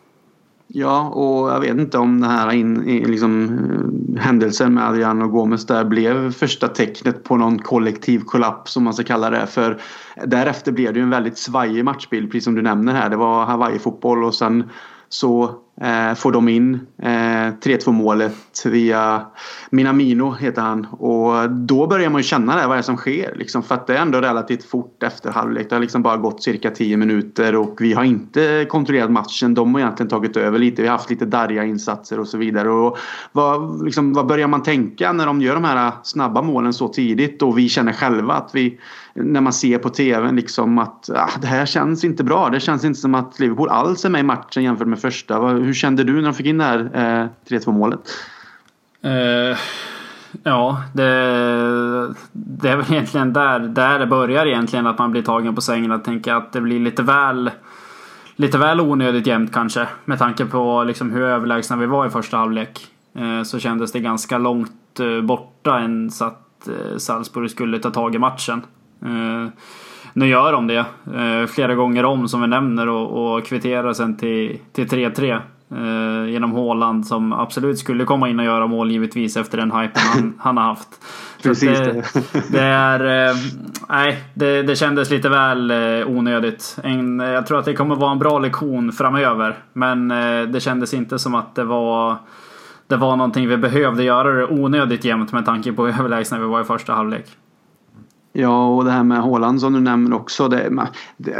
Ja, och jag vet inte om den här in, liksom, eh, händelsen med Adrian och Gomes där blev första tecknet på någon kollektiv kollaps som man ska kalla det. För därefter blev det ju en väldigt svajig matchbild, precis som du nämner här. Det var Hawaii-fotboll och sen så Eh, får de in eh, 3-2 målet via Minamino heter han. Och då börjar man ju känna det, vad är det som sker? Liksom, för att det är ändå relativt fort efter halvlek. Det har liksom bara gått cirka 10 minuter och vi har inte kontrollerat matchen. De har egentligen tagit över lite. Vi har haft lite darriga insatser och så vidare. Och vad, liksom, vad börjar man tänka när de gör de här snabba målen så tidigt och vi känner själva att vi när man ser på tvn liksom att ah, det här känns inte bra. Det känns inte som att Liverpool alls är med i matchen jämfört med första. Hur kände du när de fick in det här eh, 3-2 målet? Uh, ja, det, det är väl egentligen där, där det börjar egentligen att man blir tagen på sängen. Att tänka att det blir lite väl Lite väl onödigt jämnt kanske med tanke på liksom hur överlägsna vi var i första halvlek. Uh, så kändes det ganska långt uh, borta än så att Salzburg skulle ta tag i matchen. Eh, nu gör de det eh, flera gånger om som vi nämner och, och kvitterar sen till, till 3-3. Eh, genom Håland som absolut skulle komma in och göra mål givetvis efter den hypen han, han har haft. Precis det, det. är... nej, det, det kändes lite väl onödigt. En, jag tror att det kommer vara en bra lektion framöver. Men det kändes inte som att det var det var någonting vi behövde göra det onödigt jämnt med tanke på hur överlägsna vi var i första halvlek. Ja, och det här med Håland som du nämner också. Det,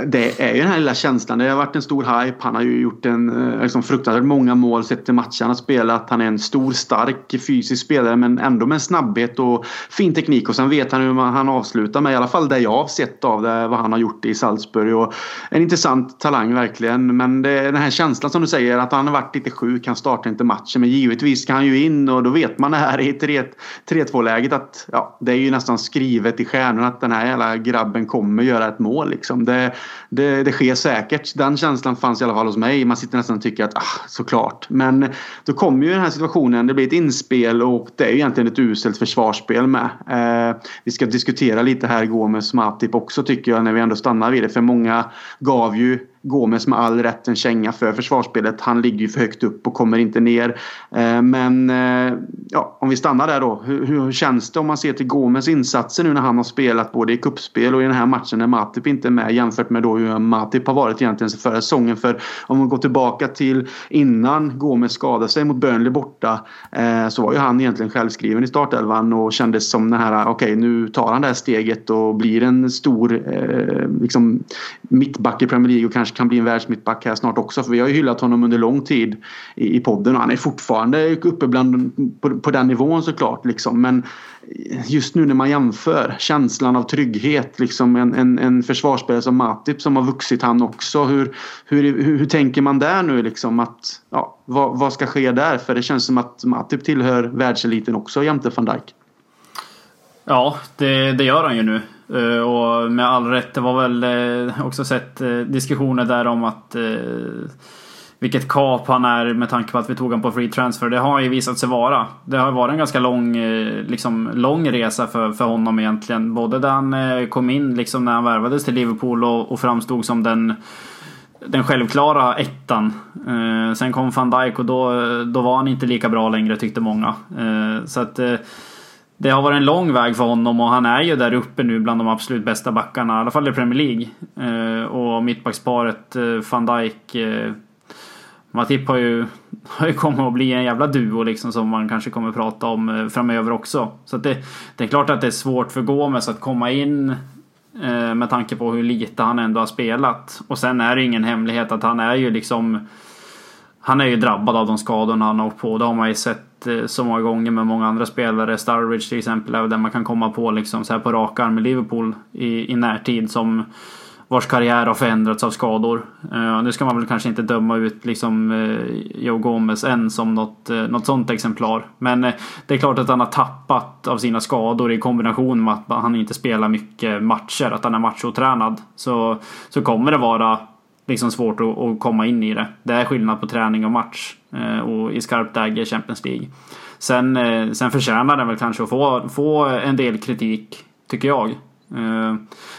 det, är ju den här lilla känslan. Det har varit en stor hype. Han har ju gjort en eh, liksom, fruktansvärt många mål sett till matchen han har spelat. Han är en stor, stark, fysisk spelare men ändå med snabbhet och fin teknik. Och sen vet han hur man, han avslutar med, i alla fall det jag har sett av det, vad han har gjort i Salzburg. Och en intressant talang verkligen. Men det, den här känslan som du säger att han har varit lite sjuk, han startar inte matchen. Men givetvis ska han ju in och då vet man det här i 3-2 läget att ja, det är ju nästan skrivet i stjärnorna att den här jävla grabben kommer göra ett mål. Liksom. Det, det, det sker säkert. Den känslan fanns i alla fall hos mig. Man sitter nästan och tycker att ah, såklart. Men då kommer ju den här situationen. Det blir ett inspel och det är ju egentligen ett uselt försvarsspel med. Eh, vi ska diskutera lite här igår med Smartip också tycker jag när vi ändå stannar vid det. För många gav ju Gomes med all rätt en känga för försvarsspelet. Han ligger ju för högt upp och kommer inte ner. Eh, men eh, ja, om vi stannar där då. Hur, hur känns det om man ser till Gomes insatser nu när han har spelat både i kuppspel och i den här matchen när Matip inte är med jämfört med då hur Matip har varit egentligen förra säsongen. För om man går tillbaka till innan Gomes skadade sig mot Burnley borta eh, så var ju han egentligen självskriven i startelvan och kändes som den här okej okay, nu tar han det här steget och blir en stor liksom, mittback i Premier League och kanske kan bli en världsmittback här snart också. För vi har ju hyllat honom under lång tid i, i podden och han är fortfarande uppe bland, på, på den nivån såklart. Liksom. Men just nu när man jämför känslan av trygghet. Liksom en, en, en försvarsspelare som Matip som har vuxit han också. Hur, hur, hur, hur tänker man där nu liksom att ja, vad, vad ska ske där? För det känns som att Matip tillhör världseliten också jämte van Dijk. Ja, det, det gör han ju nu. Eh, och med all rätt, det var väl eh, också sett eh, diskussioner där om att vilket kap han är med tanke på att vi tog honom på free transfer. Det har ju visat sig vara. Det har varit en ganska lång, liksom, lång resa för, för honom egentligen. Både där han kom in, liksom när han värvades till Liverpool och, och framstod som den den självklara ettan. sen kom van Dijk och då, då var han inte lika bra längre tyckte många. så att det har varit en lång väg för honom och han är ju där uppe nu bland de absolut bästa backarna, i alla fall i Premier League. Eh, och mittbacksparet eh, van Dijk eh, Matip har ju, har ju kommit att bli en jävla duo liksom som man kanske kommer prata om eh, framöver också. Så det, det är klart att det är svårt för Gomes att komma in eh, med tanke på hur lite han ändå har spelat. Och sen är det ingen hemlighet att han är ju liksom han är ju drabbad av de skadorna han har åkt på. Det har man ju sett eh, så många gånger med många andra spelare. Starridge till exempel är där man kan komma på liksom så här på rak arm med Liverpool i, i närtid som vars karriär har förändrats av skador. Uh, nu ska man väl kanske inte döma ut liksom uh, Joe Gomez än som något, uh, något sånt exemplar. Men uh, det är klart att han har tappat av sina skador i kombination med att han inte spelar mycket matcher, att han är matchotränad Så, så kommer det vara liksom svårt att, att, komma in i det. Det är skillnad på träning och match eh, och i skarpt läge Champions League. Sen, eh, sen förtjänar den väl kanske att få, få en del kritik, tycker jag. Eh,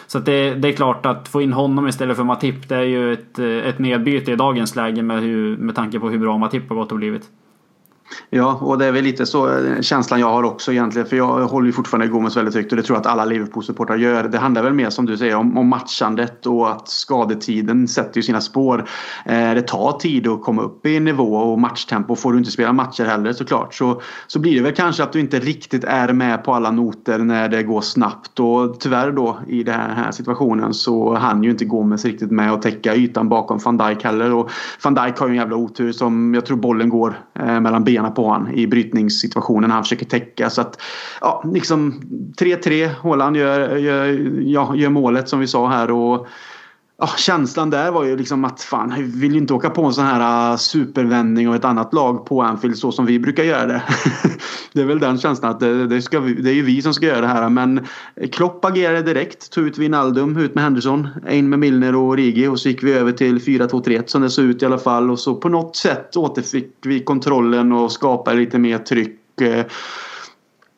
så det, det, är klart att få in honom istället för Matip, det är ju ett, ett nedbyte i dagens läge med, hur, med tanke på hur bra Matip har gått och blivit. Ja, och det är väl lite så eh, känslan jag har också egentligen. För jag håller ju fortfarande Gomes väldigt högt och det tror jag att alla Liverpool-supportrar gör. Det handlar väl mer som du säger om, om matchandet och att skadetiden sätter ju sina spår. Eh, det tar tid att komma upp i nivå och matchtempo. Får du inte spela matcher heller såklart så, så blir det väl kanske att du inte riktigt är med på alla noter när det går snabbt. Och tyvärr då i den här situationen så hann ju inte Gomes riktigt med att täcka ytan bakom van Dijk heller. Och van Dijk har ju en jävla otur som jag tror bollen går eh, mellan benen bena på honom i brytningssituationen han försöker täcka. Så att, ja, liksom 3-3. Håland gör, gör, ja, gör målet som vi sa här. Och, ja, känslan där var ju liksom att fan, jag vill ju inte åka på en sån här äh, supervändning av ett annat lag på Anfield så som vi brukar göra det. det är väl den känslan att det, det, ska vi, det är ju vi som ska göra det här. Men Klopp agerade direkt. Tog ut Wijnaldum, ut med Henderson, in med Milner och Rigi och så gick vi över till 4-2-3-1 som det såg ut i alla fall. Och så på något sätt återfick vi kontrollen och skapade lite mer tryck. Eh,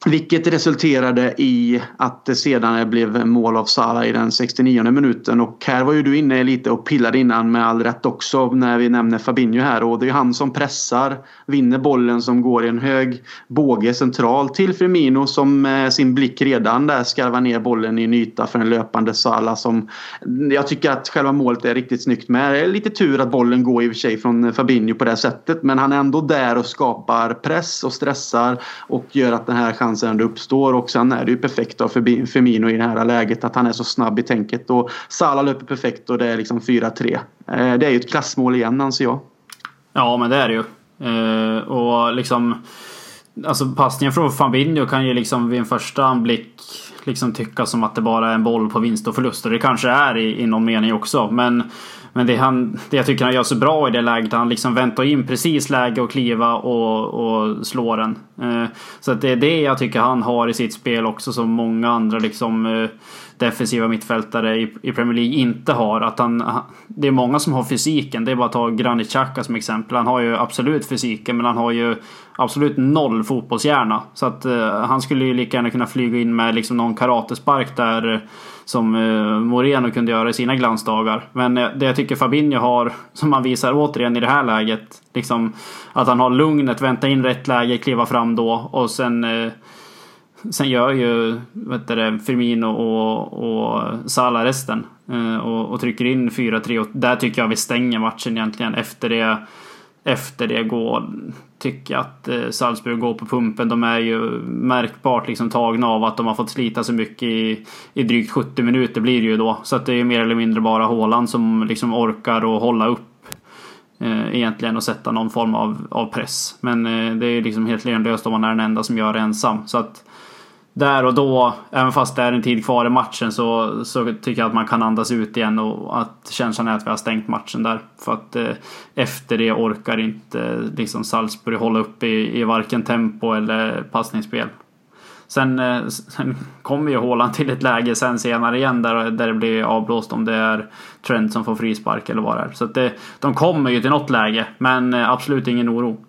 vilket resulterade i att det sedan blev mål av Salah i den 69 minuten. Och här var ju du inne lite och pillade innan med all rätt också när vi nämner Fabinho här. Och det är han som pressar, vinner bollen som går i en hög båge central till Firmino som med sin blick redan där skarvar ner bollen i en yta för en löpande Salah som mm, jag tycker att själva målet är riktigt snyggt med. Det är lite tur att bollen går i och för sig från eh, Fabinho på det sättet men han är ändå där och skapar press och stressar och gör att den här chansen chanser ändå uppstår. Och sen är det ju perfekt av Firmino i det här läget att han är så snabb i tänket. Och Salah löper perfekt och det är liksom 4-3. Eh, det är ju ett klassmål igen anser jag. Ja men det är det ju. Eh, och liksom Alltså passningen från Fabinho kan ju liksom vid en första anblick liksom tycka som att det bara är en boll på vinst och förlust. Och det kanske är i, i någon mening också. Men men det, han, det jag tycker han gör så bra i det läget, han liksom väntar in precis läge att kliva och, och slå den. Eh, så att det är det jag tycker han har i sitt spel också som många andra liksom eh, defensiva mittfältare i, Premier League inte har. Att han, det är många som har fysiken. Det är bara att ta Granit Xhaka som exempel. Han har ju absolut fysiken men han har ju absolut noll fotbollshjärna. Så att eh, han skulle ju lika gärna kunna flyga in med liksom någon karatespark där som eh, Moreno kunde göra i sina glansdagar. Men eh, det jag tycker Fabinho har, som han visar återigen i det här läget, liksom att han har lugnet, vänta in rätt läge, kliva fram då och sen eh, Sen gör ju vet du, Firmino och, och Salah resten. Och, och, trycker in 4-3 och där tycker jag vi stänger matchen egentligen. Efter det, efter det går, tycka att eh, Salzburg går på pumpen. De är ju märkbart liksom tagna av att de har fått slita så mycket i, i drygt 70 minuter blir det ju då. Så att det är mer eller mindre bara Håland som liksom orkar och hålla upp eh, egentligen och sätta någon form av, av press. Men eh, det är liksom helt lönlöst om man är den enda som gör det ensam. Så att där och då, även fast det är en tid kvar i matchen, så, så tycker jag att man kan andas ut igen och att känslan är att vi har stängt matchen där. För att eh, efter det orkar inte liksom Salzburg hålla upp i, i varken tempo eller passningsspel. Sen, eh, sen kommer ju Håland till ett läge sen senare igen där, där det blir avblåst om det är Trent som får frispark eller vad det är. Så att det, de kommer ju till något läge, men eh, absolut ingen oro.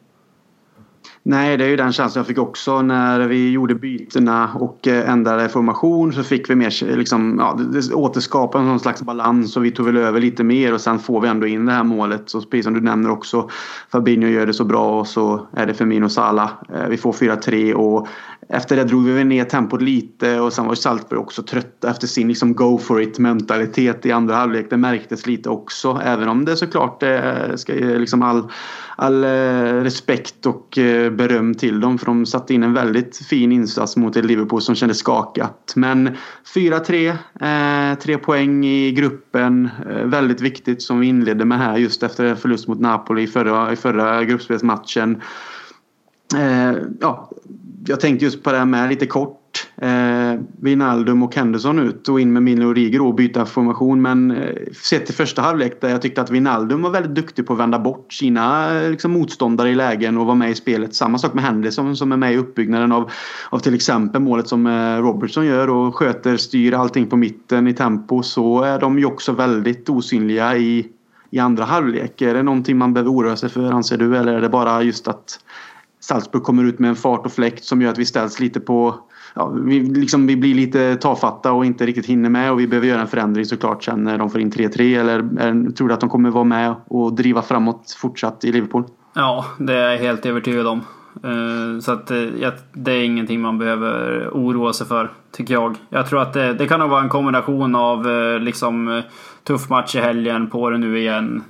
Nej, det är ju den känslan jag fick också när vi gjorde bytena och eh, ändrade formation så fick vi mer eh, liksom, ja, det återskapade någon slags balans och vi tog väl över lite mer och sen får vi ändå in det här målet. Så precis som du nämner också, Fabinho gör det så bra och så är det Firmino Sala. Eh, vi får 4-3 och efter det drog vi ner tempot lite och sen var Salzburg också trötta efter sin liksom go for it mentalitet i andra halvlek. Det märktes lite också även om det såklart det ska liksom all all respekt och beröm till dem för de satte in en väldigt fin insats mot ett Liverpool som kändes skakat. Men 4-3, eh, tre poäng i gruppen. Eh, väldigt viktigt som vi inledde med här just efter förlust mot Napoli i förra, i förra gruppspelsmatchen. Eh, ja, jag tänkte just på det här med lite kort eh, Wijnaldum och Henderson ut och in med Milner och Riger och byta formation. Men eh, sett till första halvlek där jag tyckte att Wijnaldum var väldigt duktig på att vända bort sina eh, liksom, motståndare i lägen och vara med i spelet. Samma sak med Henderson som är med i uppbyggnaden av, av till exempel målet som eh, Robertson gör och sköter, styr allting på mitten i tempo så är de ju också väldigt osynliga i, i andra halvlek. Är det någonting man behöver oroa sig för anser du eller är det bara just att Salzburg kommer ut med en fart och fläkt som gör att vi ställs lite på ja, vi, liksom, vi blir lite tafatta och inte riktigt hinner med och vi behöver göra en förändring såklart sen när de får in 3-3 eller är, tror du att de kommer vara med och driva framåt fortsatt i Liverpool? Ja, det är jag helt övertygad om. Eh, så att eh, det är ingenting man behöver oroa sig för, tycker jag. Jag tror att det, det kan nog vara en kombination av eh, liksom tuff match i helgen, på det nu igen.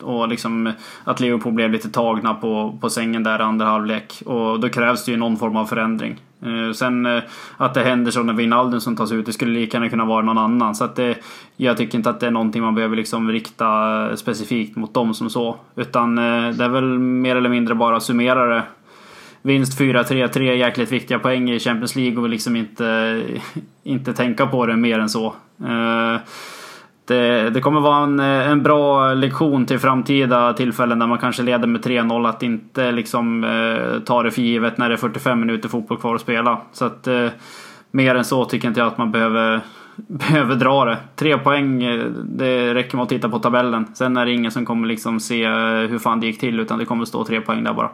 Och liksom att Liverpool blev lite tagna på, på sängen där i andra halvlek. Och då krävs det ju någon form av förändring. Eh, sen eh, att det händer så när Wijnaldum som tas ut, det skulle lika gärna kunna vara någon annan. Så att det, jag tycker inte att det är någonting man behöver liksom rikta eh, specifikt mot dem som så. Utan det är väl mer eller mindre bara summera det. Vinst 4-3, tre jäkligt viktiga poäng i Champions League och liksom inte, inte tänka på det mer än så det, eh, det kommer vara en, eh, en bra lektion till framtida tillfällen där man kanske leder med 3-0 att inte liksom eh, ta det för givet när det är 45 minuter fotboll kvar att spela. Så att eh, mer än så tycker inte jag att man behöver, behöver dra det. Tre poäng, eh, det räcker med att titta på tabellen. Sen är det ingen som kommer liksom se hur fan det gick till utan det kommer stå tre poäng där bara.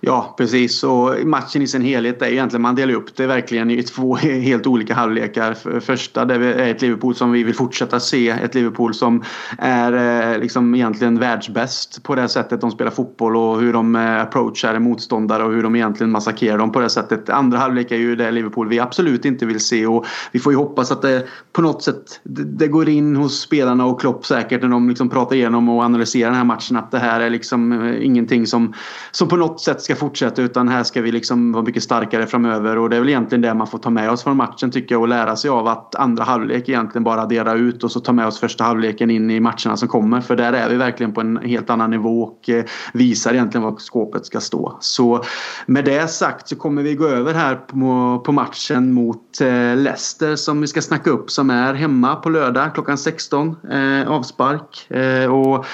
Ja, precis. Och matchen i sin helhet är egentligen, man delar upp det verkligen i två helt olika halvlekar. Första det är ett Liverpool som vi vill fortsätta se. Ett Liverpool som är eh, liksom egentligen världsbäst på det sättet de spelar fotboll och hur de eh, approachar motståndare och hur de egentligen massakrerar dem på det sättet. Andra halvlek är ju det Liverpool vi absolut inte vill se och vi får ju hoppas att det på något sätt det går in hos spelarna och Klopp säkert när de liksom pratar igenom och analyserar den här matchen att det här är liksom eh, ingenting som, som på något sätt sätt ska fortsätta utan här ska vi liksom vara mycket starkare framöver och det är väl egentligen det man får ta med oss från matchen tycker jag och lära sig av att andra halvlek egentligen bara dela ut och så ta med oss första halvleken in i matcherna som kommer för där är vi verkligen på en helt annan nivå och eh, visar egentligen var skåpet ska stå. Så med det sagt så kommer vi gå över här på, på matchen mot eh, Leicester som vi ska snacka upp som är hemma på lördag klockan 16 eh, avspark. Eh, och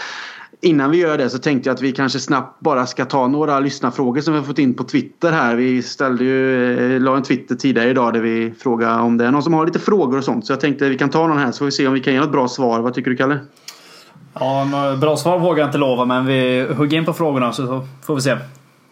Innan vi gör det så tänkte jag att vi kanske snabbt bara ska ta några lyssnarfrågor som vi har fått in på Twitter här. Vi ställde ju, eh, la en Twitter tidigare idag där vi frågade om det är någon som har lite frågor och sånt. Så jag tänkte att vi kan ta någon här så får vi se om vi kan ge något bra svar. Vad tycker du Kalle? Ja, bra svar vågar jag inte lova men vi hugger in på frågorna så får vi se.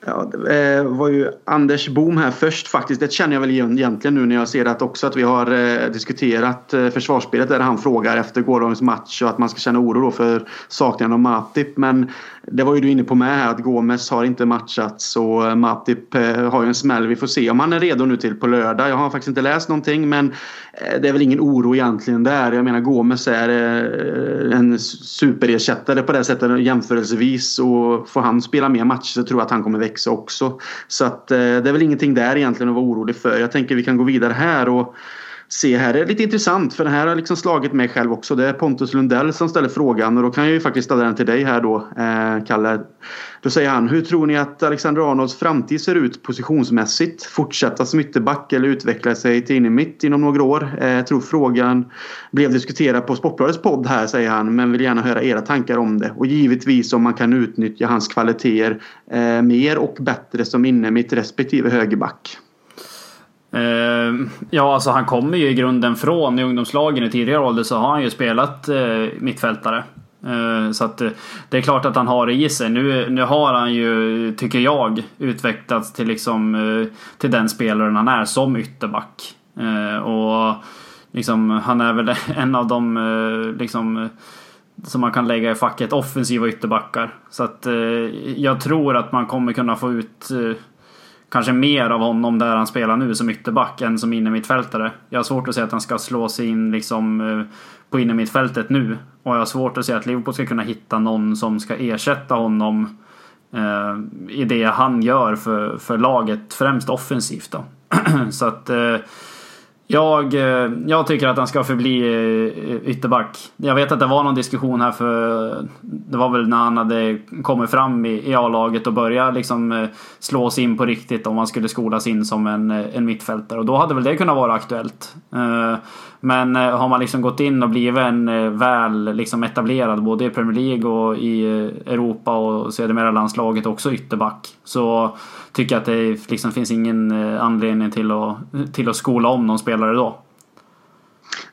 Ja, det eh, var ju Anders Bohm här först faktiskt. Det känner jag väl egentligen nu när jag ser att också att vi har eh, diskuterat eh, försvarsspelet där han frågar efter gårdagens match och att man ska känna oro då för saknaden av Matip. Men det var ju du inne på med här att Gomes har inte matchats och eh, Matip eh, har ju en smäll. Vi får se om han är redo nu till på lördag. Jag har faktiskt inte läst någonting men eh, det är väl ingen oro egentligen där. Jag menar Gomes är en superersättare på det sättet jämförelsevis och får han spela mer matcher så tror jag att han kommer växa också. Så att det är väl ingenting där egentligen att vara orolig för. Jag tänker vi kan gå vidare här och se här. Det är lite intressant för det här har liksom slagit mig själv också. Det är Pontus Lundell som ställer frågan och då kan jag ju faktiskt ställa den till dig här då, eh, Kalle. Då säger han, hur tror ni att Alexander Arnolds framtid ser ut positionsmässigt? Fortsätta som ytterback eller utveckla sig till in mitt inom några år? Eh, jag tror frågan blev diskuterad på Sportbladets podd här, säger han, men vill gärna höra era tankar om det. Och givetvis om man kan utnyttja hans kvaliteter eh, mer och bättre som inne mitt respektive högerback. Ehm, ja, alltså han kommer ju i grunden från i ungdomslagen i tidigare ålder så har han ju spelat eh, mittfältare. Ehm, så att eh, det är klart att han har det i sig. Nu, nu har han ju, tycker jag, utvecklats till liksom eh, till den spelaren han är som ytterback. Ehm, och liksom, han är väl en av de liksom som man kan lägga i facket offensiva ytterbackar. Så att jag tror att man kommer kunna få ut kanske mer av honom där han spelar nu som ytterback än som innermittfältare. Jag har svårt att se att han ska slå sig in liksom eh, på innermittfältet nu. Och jag har svårt att se att Liverpool ska kunna hitta någon som ska ersätta honom eh, i det han gör för, för laget, främst offensivt då. Så att eh, jag, eh, jag tycker att han ska förbli eh, ytterback. Jag vet att det var någon diskussion här för Det var väl när han hade kommit fram i, i A-laget och börjat liksom eh, slås in på riktigt om han skulle skolas in som en, en mittfältare. Och då hade väl det kunnat vara aktuellt. Men har man liksom gått in och blivit en väl liksom etablerad både i Premier League och i Europa och sedermera landslaget också ytterback. Så tycker att det liksom finns ingen eh, anledning till att, till att skola om någon spelare då.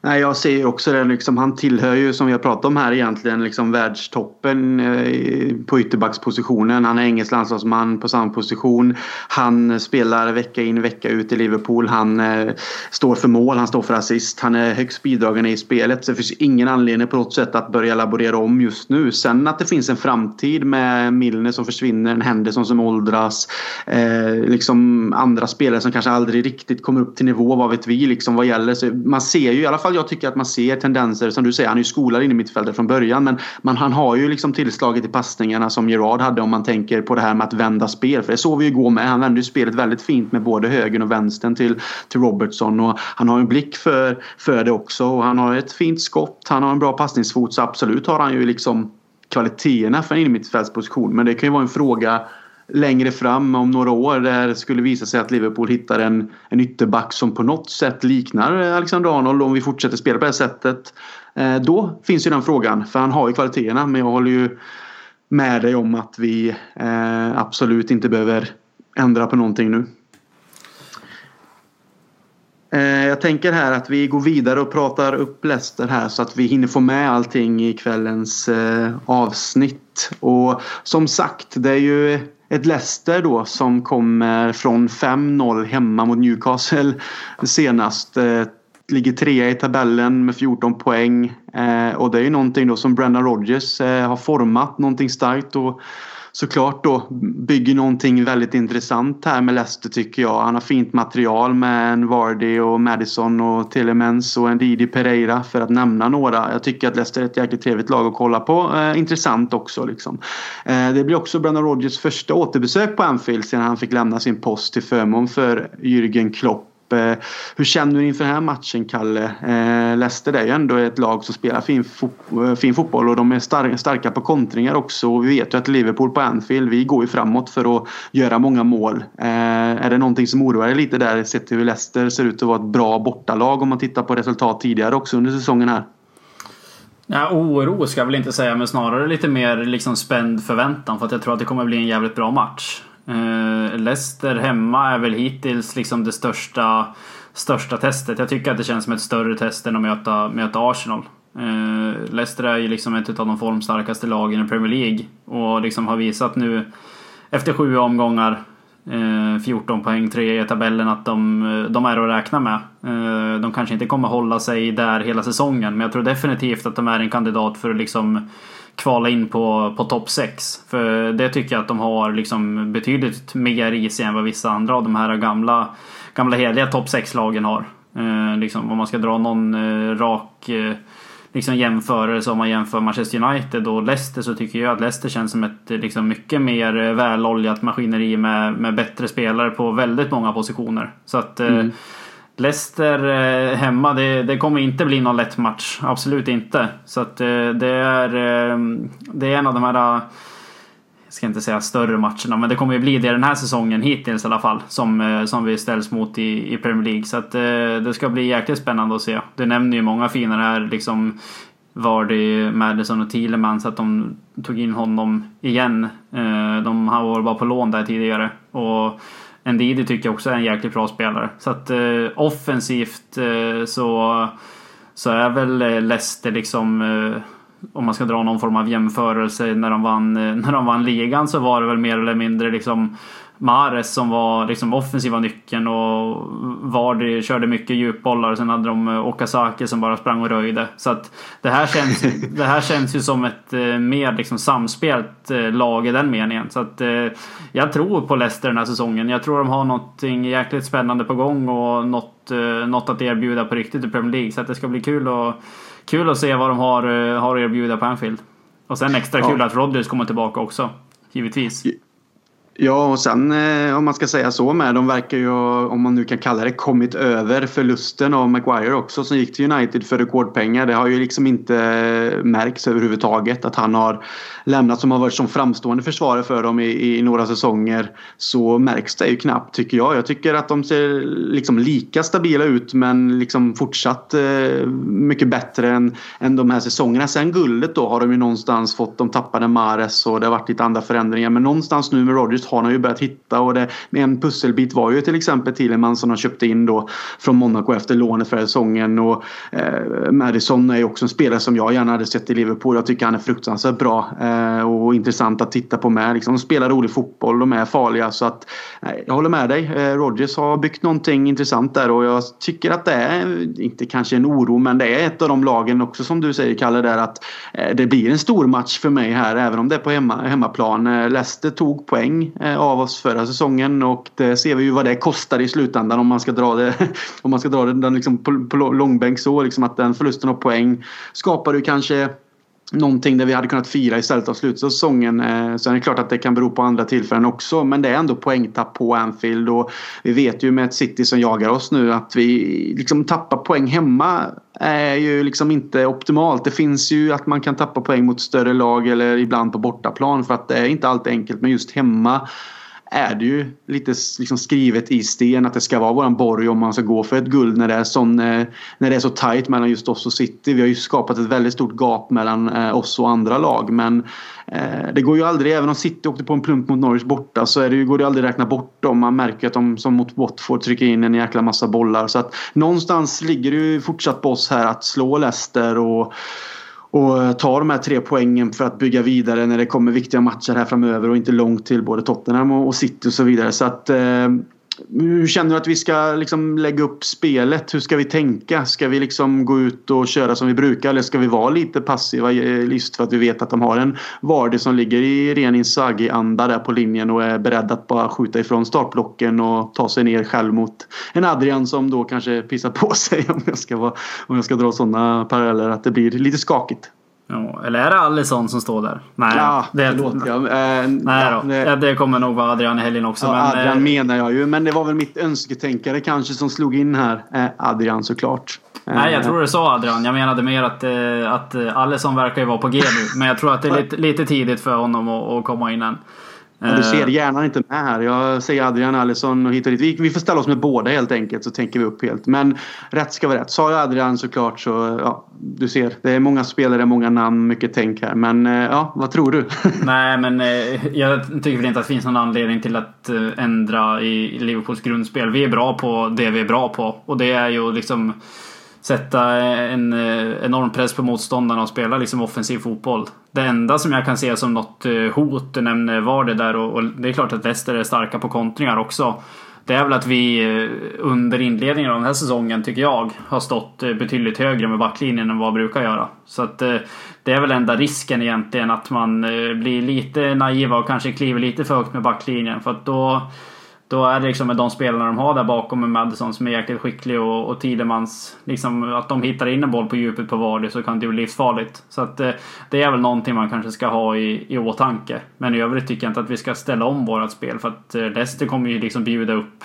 Nej, jag ser ju också det. Liksom, han tillhör ju, som vi har pratat om här egentligen, liksom världstoppen eh, på ytterbackspositionen. Han är engelsk landslagsman på samma position. Han spelar vecka in vecka ut i Liverpool. Han eh, står för mål, han står för assist. Han är högst bidragande i spelet. Så det finns ingen anledning på något sätt att börja laborera om just nu. Sen att det finns en framtid med Milner som försvinner, en Henderson som åldras. Eh, liksom andra spelare som kanske aldrig riktigt kommer upp till nivå, vad vet vi, liksom vad gäller. Så man ser ju i alla fall jag tycker att man ser tendenser, som du säger, han är ju skolad in i mittfältet från början. Men man, han har ju liksom tillslaget i passningarna som Gerard hade om man tänker på det här med att vända spel. För det såg vi ju gå med. Han vände ju spelet väldigt fint med både höger och vänstern till, till Robertson. Och han har en blick för, för det också. Och han har ett fint skott. Han har en bra passningsfot. Så absolut har han ju liksom kvaliteterna för en innermittfältsposition. Men det kan ju vara en fråga längre fram om några år där det skulle visa sig att Liverpool hittar en, en ytterback som på något sätt liknar Alexander Arnold om vi fortsätter spela på det här sättet. Eh, då finns ju den frågan för han har ju kvaliteterna men jag håller ju med dig om att vi eh, absolut inte behöver ändra på någonting nu. Eh, jag tänker här att vi går vidare och pratar upp Leicester här så att vi hinner få med allting i kvällens eh, avsnitt. Och som sagt, det är ju ett Leicester då som kommer från 5-0 hemma mot Newcastle senast. Eh, ligger trea i tabellen med 14 poäng. Eh, och det är ju någonting då som Brendan Rodgers eh, har format någonting starkt. Och såklart då bygger någonting väldigt intressant här med Leicester tycker jag. Han har fint material med en Vardy och Madison och Telemens och en Didi Pereira för att nämna några. Jag tycker att Leicester är ett jäkligt trevligt lag att kolla på. Eh, intressant också liksom. Eh, det blir också Brennan Rodgers första återbesök på Anfield sedan han fick lämna sin post till förmån för Jürgen Klopp Eh, hur känner du inför den här matchen, Kalle? Eh, Leicester är ju ändå ett lag som spelar fin, fo- eh, fin fotboll och de är star starka på kontringar också. Och vi vet ju att Liverpool på Anfield, vi går ju framåt för att göra många mål. Är det någonting som oroar dig lite där, sett till hur Leicester ser ut att vara ett bra bortalag om man tittar på resultat tidigare också under säsongen här? Ja, oro ska jag väl inte säga, men snarare lite mer liksom spänd förväntan för att jag tror att det kommer bli en jävligt bra match. Uh, Leicester hemma är väl hittills liksom det största, största testet. Jag tycker att det känns som ett större test än att möta, möta Arsenal. Uh, Leicester är ju liksom ett av de formstarkaste lagen i Premier League och liksom har visat nu efter sju omgångar eh, 14 poäng, 3 i tabellen att de, de är att räkna med. De kanske inte kommer hålla sig där hela säsongen men jag tror definitivt att de är en kandidat för att liksom kvala in på, på topp 6. För det tycker jag att de har liksom betydligt mer i sig än vad vissa andra av de här gamla, gamla heliga topp 6-lagen har. Eh, liksom, om man ska dra någon eh, rak eh, liksom jämförelse om man jämför Manchester United och Leicester så tycker jag att Leicester känns som ett eh, liksom mycket mer eh, väloljat maskineri med, med bättre spelare på väldigt många positioner. Så att eh, mm. Leicester eh, hemma, det, det, kommer inte bli någon lätt match. Absolut inte. Så att eh, det är, eh, det är en av de här, jag ska inte säga större matcherna, men det kommer ju bli det den här säsongen hittills i alla fall. Som, eh, som vi ställs mot i, i Premier League. Så att eh, det ska bli jäkligt spännande att se. Du nämner ju många fina här, liksom Vardy, Madison och Thielemans, att de tog in honom igen. Eh, de har varit bara på lån där tidigare. Och Ndidi tycker jag också är en jäkligt bra spelare. Så att eh, offensivt eh, så, så är väl eh, Leicester liksom eh, om man ska dra någon form av jämförelse när de vann, eh, när de vann ligan så var det väl mer eller mindre liksom Mares som var liksom offensiva nyckeln och Vardy körde mycket djupbollar och sen hade de eh, Okazaki som bara sprang och röjde. Så att det här känns, det här känns ju som ett eh, mer liksom samspelt eh, lag i den meningen. Så att jag tror på Leicester den här säsongen. Jag tror de har någonting jäkligt spännande på gång och något, något att erbjuda på riktigt i Premier League. Så att det ska bli kul, och, kul att se vad de har, har att erbjuda på Anfield. Och sen extra kul ja. att Rodgers kommer tillbaka också. Givetvis. Ja, och sen eh, om man ska säga så med, de verkar ju, om man nu kan kalla det, kommit över förlusten av Maguire också som gick till United för rekordpengar. Det har ju liksom inte eh, märkts överhuvudtaget att han har lämnat som har varit som framstående försvarare för dem i, i några säsonger. Så märks det ju knappt tycker jag. Jag tycker att de ser liksom lika stabila ut men liksom fortsatt eh, mycket bättre än, än de här säsongerna. Sen guldet då har de ju någonstans fått, de tappade Mares och det har varit lite andra förändringar men någonstans nu med Rodgers just har han ju börjat hitta och det, en pusselbit var ju till exempel Thielemans som de köpte in då från Monaco efter lånet för säsongen och eh, Madison är ju också en spelare som jag gärna hade sett i Liverpool. Jag tycker han är fruktansvärt bra eh, och intressant att titta på med. Liksom, de spelar rolig fotboll, de är farliga så att eh, jag håller med dig. Eh, Rodgers har byggt någonting intressant där och jag tycker att det är, inte kanske en oro, men det är ett av de lagen också som du säger Kalle där att eh, det blir en stor match för mig här även om det är på hemma, hemmaplan. Eh, Leicester tog poäng Eh, av oss förra säsongen och det ser vi ju vad det kostar i slutändan om man ska dra det, om man ska dra det liksom på, på långbänk så liksom att den förlusten av poäng skapar ju kanske någonting där vi hade kunnat fira istället av slutsäsongen. Eh, sen är det klart att det kan bero på andra tillfällen också. Men det är ändå poängtapp på Anfield. Och vi vet ju med ett City som jagar oss nu att vi liksom tappar poäng hemma är ju liksom inte optimalt. Det finns ju att man kan tappa poäng mot större lag eller ibland på bortaplan för att det är inte alltid enkelt. Men just hemma är det ju lite liksom skrivet i sten att det ska vara våran borg om man ska gå för ett guld när det är, sån, eh, när det är så tajt mellan just oss och City. Vi har ju skapat ett väldigt stort gap mellan eh, oss och andra lag men eh, det går ju aldrig, även om City åkte på en plump mot Norwich borta så är det, går det aldrig att räkna bort dem. Man märker att de som mot Watford trycker in en jäkla massa bollar så att någonstans ligger det ju fortsatt på oss här att slå Leicester och och eh, ta de här tre poängen för att bygga vidare när det kommer viktiga matcher här framöver och inte långt till både Tottenham och City och så vidare. Så att, eh, hur känner du att vi ska liksom lägga upp spelet? Hur ska vi tänka? Ska vi liksom gå ut och köra som vi brukar eller ska vi vara lite passiva eh, just för att vi vet att de har en Vardy som ligger i ren Inzaghi-anda där på linjen och är beredd att bara skjuta ifrån startblocken och ta sig ner själv mot en Adrian som då kanske pissar på sig om jag ska, vara, om jag ska dra sådana paralleller att det blir lite skakigt. Ja, eller är det Alisson som står där? Nej, ja, det, förlåt, ja. Eh, nej då. Det, det, kommer nog vara Adrian i helgen också. Ja, men, Adrian eh, menar jag ju. Men det var väl mitt önsketänkare kanske som slog in här. Eh, Adrian såklart. Nej, jag tror det sa Adrian. Jag menade mer att, eh, att Alisson verkar ju vara på G nu. Men jag tror att det är lite, lite tidigt för honom att, att komma in än. Ja, du ser eh. hjärnan inte med här. Jag säger Adrian Alisson och hit och dit. Vi, vi får ställa oss med båda helt enkelt så tänker vi upp helt. Men rätt ska vara rätt. Sa jag Adrian såklart så ja, du ser. Det är många spelare, många namn, mycket tänk här. Men eh, ja, vad tror du? Nej, men eh, jag tycker väl inte att det finns någon anledning till att ändra i Liverpools grundspel. Vi är bra på det vi är bra på och det är ju liksom sätta eh, en eh, enorm press på motståndarna och spela liksom offensiv fotboll. Det enda som jag kan se som något eh, hot, du nämner var det där och, och det är klart att Leicester är starka på kontringar också. Det är väl att vi under inledningen av den här säsongen, tycker jag, har stått betydligt högre med backlinjen än vad vi brukar göra. Så att det är väl enda risken egentligen att man blir lite naiva och kanske kliver lite för högt med backlinjen. För att då då är det liksom med de spelarna de har där bakom med Madison som är jäkligt skicklig och, och Tidemans. Liksom att de hittar in en boll på djupet på Vardy så kan det bli livsfarligt. Så att eh, det är väl någonting man kanske ska ha i, i åtanke. Men i övrigt tycker jag inte att vi ska ställa om vårat spel för att eh, Leicester kommer ju liksom bjuda upp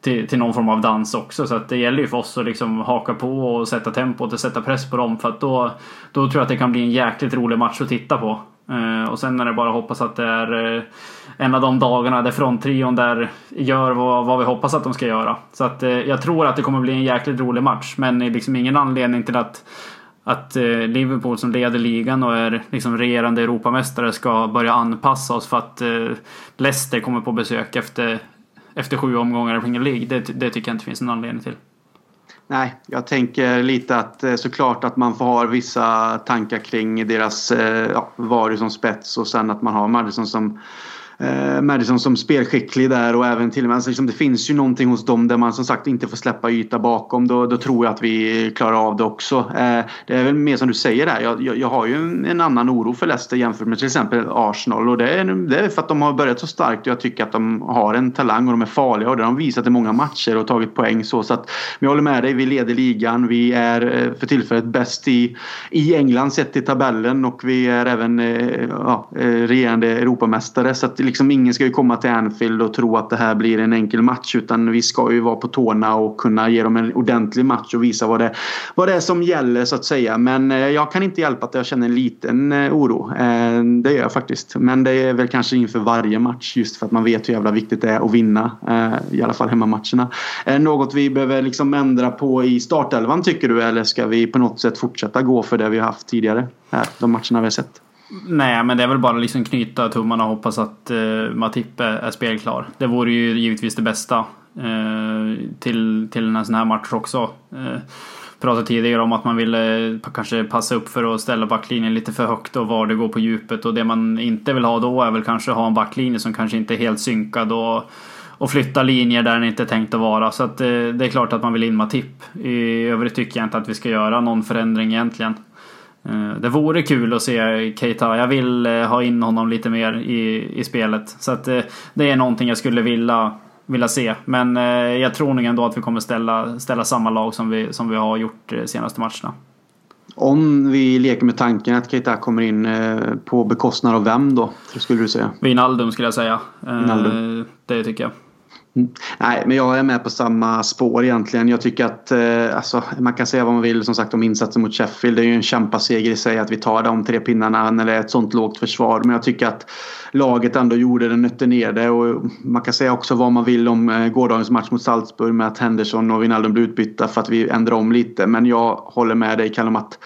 till, till någon form av dans också. Så att det gäller ju för oss att liksom haka på och sätta tempot och sätta press på dem. För att då, då tror jag att det kan bli en jäkligt rolig match att titta på. Eh, och sen är det bara att hoppas att det är eh, en av de dagarna där fronttrion där gör vad, vad, vi hoppas att de ska göra. Så att eh, jag tror att det kommer bli en jäkligt rolig match. Men det är liksom ingen anledning till att att Liverpool som leder ligan och är liksom regerande Europamästare ska börja anpassa oss för att Leicester kommer på besök efter, efter sju omgångar i Premier League. Det, det tycker jag inte finns någon anledning till. Nej, jag tänker lite att eh, såklart att man får ha vissa tankar kring deras eh, ja, varor som spets och sen att man har Madison som eh, Madison som spelskicklig där och även till och med alltså, liksom, det finns ju någonting hos dem där man som sagt inte får släppa yta bakom. Då, då tror jag att vi klarar av det också. Eh, det är väl mer som du säger där. Jag, jag, jag har ju en, en, annan oro för Leicester jämfört med till exempel Arsenal och det är, det är för att de har börjat så starkt och jag tycker att de har en talang och de är farliga och det har de visat i många matcher och tagit poäng så. så att, men jag håller med dig, vi leder ligan. Vi är eh, för tillfället bäst i, i England sett i tabellen och vi är även eh, ja, eh, regerande Europamästare. Så att liksom ingen ska ju komma till Anfield och tro att det här blir en enkel match utan vi ska ju vara på tårna och kunna ge dem en ordentlig match och visa vad det, vad det är som gäller så att säga. Men eh, jag kan inte hjälpa att jag känner en liten eh, oro. Eh, det gör jag faktiskt. Men det är väl kanske inför varje match just för att man vet hur jävla viktigt det är att vinna. Eh, I alla fall hemmamatcherna. Eh, något vi behöver liksom ändra på i startelvan tycker du eller ska vi på något sätt fortsätta gå för det vi har haft tidigare? Här, de matcherna vi har sett. Nej, men det är väl bara liksom knyta tummarna och hoppas att uh, Matip är spelklar. Det vore ju givetvis det bästa uh, till, till en sån här match också. Uh, pratade tidigare om att man ville kanske passa upp för att ställa backlinjen lite för högt och var det går på djupet och det man inte vill ha då är väl kanske ha en backlinje som kanske inte är helt synkad och, och flytta linjer där den inte är tänkt att vara. Så att det, det är klart att man vill in Matip. I övrigt tycker jag inte att vi ska göra någon förändring egentligen. Det vore kul att se Keita. Jag vill ha in honom lite mer i, i spelet. Så att det är någonting jag skulle vilja vilja se. Men eh, jag tror nog ändå att vi kommer ställa, ställa samma lag som vi, som vi har gjort de eh, senaste matcherna. Om vi leker med tanken att Keita kommer in eh, på bekostnad av vem då? Skulle du säga? Wijnaldum skulle jag säga. Wijnaldum. Det tycker jag. Mm. Nej, men jag är med på samma spår egentligen. Jag tycker att eh, alltså, man kan säga vad man vill som sagt om insatsen mot Sheffield. Det är ju en kämpaseger i sig att vi tar de tre pinnarna när det är ett sånt lågt försvar. Men jag tycker att laget ändå gjorde det, nötte ner det. Och man kan säga också vad man vill om eh, gårdagens match mot Salzburg med att Henderson och Wijnaldum blev utbytta för att vi ändrade om lite. Men jag håller med dig Callum att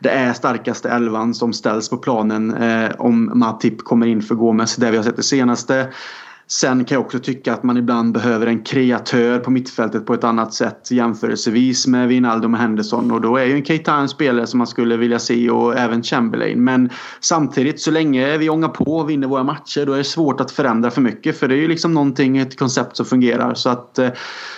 det är starkaste elvan som ställs på planen eh, om Matip kommer in för Gomes. Det vi har sett det senaste. Sen kan jag också tycka att man ibland behöver en kreatör på mittfältet på ett annat sätt jämförelsevis med Wijnaldum och Henderson. Och då är ju en Keita en spelare som man skulle vilja se och även Chamberlain. Men samtidigt så länge vi ångar på och vinner våra matcher då är det svårt att förändra för mycket. För det är ju liksom någonting, ett koncept som fungerar. Så att eh,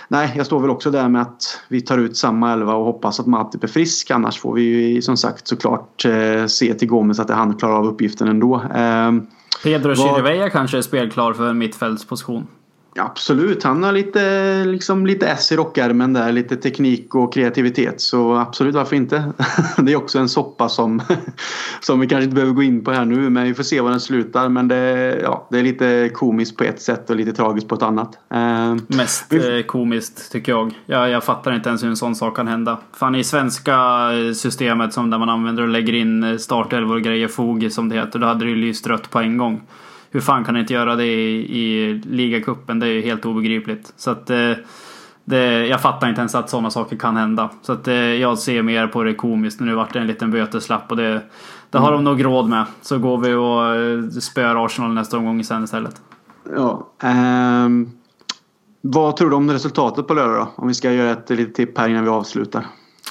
nej, jag står väl också där med att vi tar ut samma elva och hoppas att Matip är frisk. Annars får vi ju som sagt såklart eh, se till Gomes att han klarar av uppgiften ändå. Ehm, Pedro Chirivella kanske är spelklar för en mittfältsposition. Absolut, han har lite, liksom, lite S i rockärmen där. Lite teknik och kreativitet. Så absolut, varför inte? Det är också en soppa som, som vi kanske inte behöver gå in på här nu. Men vi får se var den slutar. Men det, ja, det är lite komiskt på ett sätt och lite tragiskt på ett annat. Eh, Mest vi... Eh, komiskt tycker jag. jag. Jag fattar inte ens hur en sån sak kan hända. Fan i svenska systemet som där man använder och lägger in startelvor och grejer, fog som det heter. Då hade det ju lyst rött på en gång hur fan kan ni inte göra det i, i ligacupen? Det är ju helt obegripligt. Så att eh, det, jag fattar inte ens att sådana saker kan hända. Så att eh, jag ser mer på det komiskt. Nu vart det en liten böteslapp och det, det har mm. de nog råd med. Så går vi och eh, spöar Arsenal nästa omgång sen istället. Ja. Um, vad tror du om resultatet på lördag då? Om vi ska göra ett litet tipp här innan vi avslutar.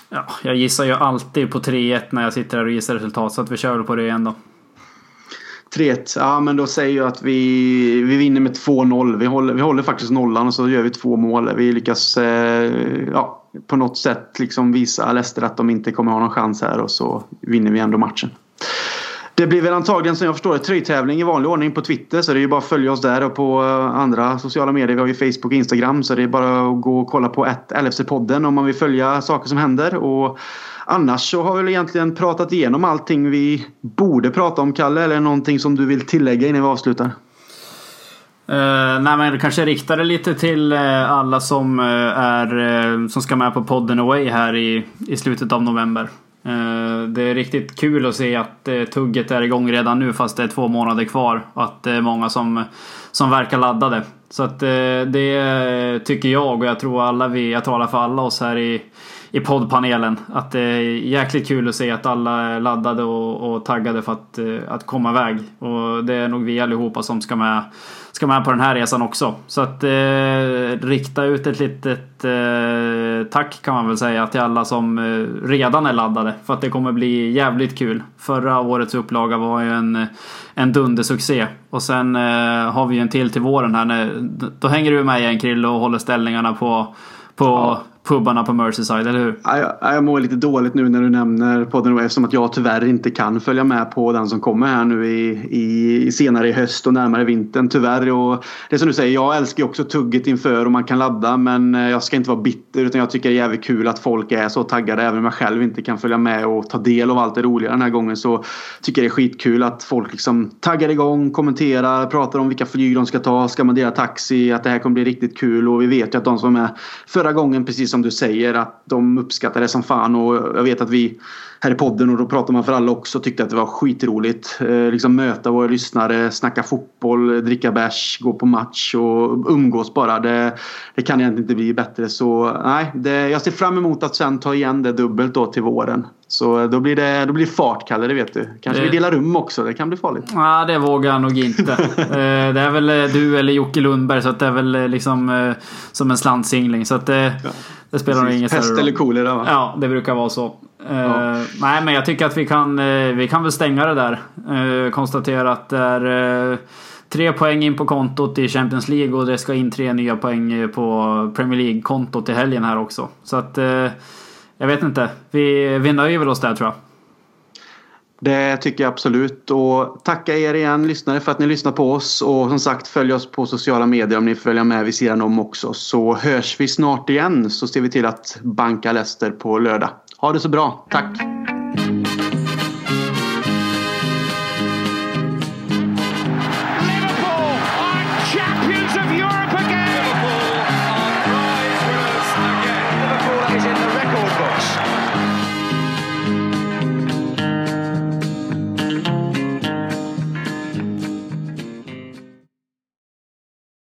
Ja, jag gissar ju alltid på 3-1 när jag sitter här och gissar resultat. Så att vi kör väl på det igen då. 3-1. Ja, men då säger jag att vi, vi vinner med 2-0. Vi håller, vi håller faktiskt nollan och så gör vi två mål. Vi lyckas eh, ja, på något sätt liksom visa Leicester att de inte kommer ha någon chans här och så vinner vi ändå matchen. Det blir väl antagligen som jag förstår det tröjtävling i vanlig ordning på Twitter så det är ju bara att följa oss där och på eh, andra sociala medier. Vi har ju Facebook och Instagram så det är bara att gå och kolla på LFC-podden om man vill följa saker som händer. Och Annars så har vi väl egentligen pratat igenom allting vi borde prata om, Kalle. Eller någonting som du vill tillägga innan vi avslutar? Uh, nej men kanske rikta det lite till uh, alla som, uh, är, som ska med på podden Away här i, i slutet av november. det är riktigt kul att se att tugget är igång redan nu fast det är två månader kvar. Och att det är många som, som verkar laddade. Så att det tycker jag och jag tror alla vi, jag talar för alla oss här i i poddpanelen. Att det är jäkligt kul att se att alla är laddade och, och taggade för att, eh, att komma iväg. Och det är nog vi allihopa som ska med, ska med på den här resan också. Så att eh, rikta ut ett litet eh, tack kan man väl säga till alla som eh, redan är laddade. För att det kommer bli jävligt kul. Förra årets upplaga var ju en, en dundersuccé. Och sen eh, har vi ju en till till våren här. När, då hänger du med igen Krille och håller ställningarna på på ja pubarna på Merseyside, eller hur? Jag, jag mår lite dåligt nu när du nämner podden eftersom att jag tyvärr inte kan följa med på den som kommer här nu i, i, senare i höst och närmare vintern tyvärr. Och det är som du säger, jag älskar ju också tugget inför och man kan ladda men eh, jag ska inte vara bitter utan jag tycker det är jävligt kul att folk är så taggade även om jag själv inte kan följa med och ta del av allt det roliga den här gången så tycker jag det är skitkul att folk liksom taggar igång, kommenterar, pratar om vilka flyg de ska ta, ska man dela taxi, att det här kommer bli riktigt kul och vi vet ju att de som var med förra gången precis som du säger att de uppskattar det som fan och jag vet att vi här i podden och då pratar man för alla också. Tyckte att det var skitroligt. Eh, liksom möta våra lyssnare, snacka fotboll, dricka bärs, gå på match och umgås bara. Det, det kan egentligen inte bli bättre. Så nej, det, jag ser fram emot att sen ta igen det dubbelt då till våren. Så då blir det, då blir det fart, Kalle, det vet du. Kanske Det- vi delar rum också. Det kan bli farligt. Nej, det vågar jag nog inte. Eh, det är väl eh, du eller Jocke Lundberg så att det är väl eh, liksom eh, som en slantsingling. Så att det, det spelar nog ingen Pest större eller roll. kolera va? Ja, det brukar vara så. Eh, Ja. Nej, men jag tycker att vi kan, eh, vi kan väl stänga det där. Eh, konstatera att det är tre poäng in på kontot i Champions League och det ska in tre nya poäng på Premier League-kontot i helgen här också. Så att jag vet inte. Vi, vi nöjer väl oss där tror jag. Det tycker jag absolut. Och tacka er igen lyssnare för att ni lyssnar på oss. Och som sagt följ oss på sociala medier om ni följer med vid sidan om också. Så hörs vi snart igen så ser vi till att banka Leicester på lördag. Ha det så bra. Tack!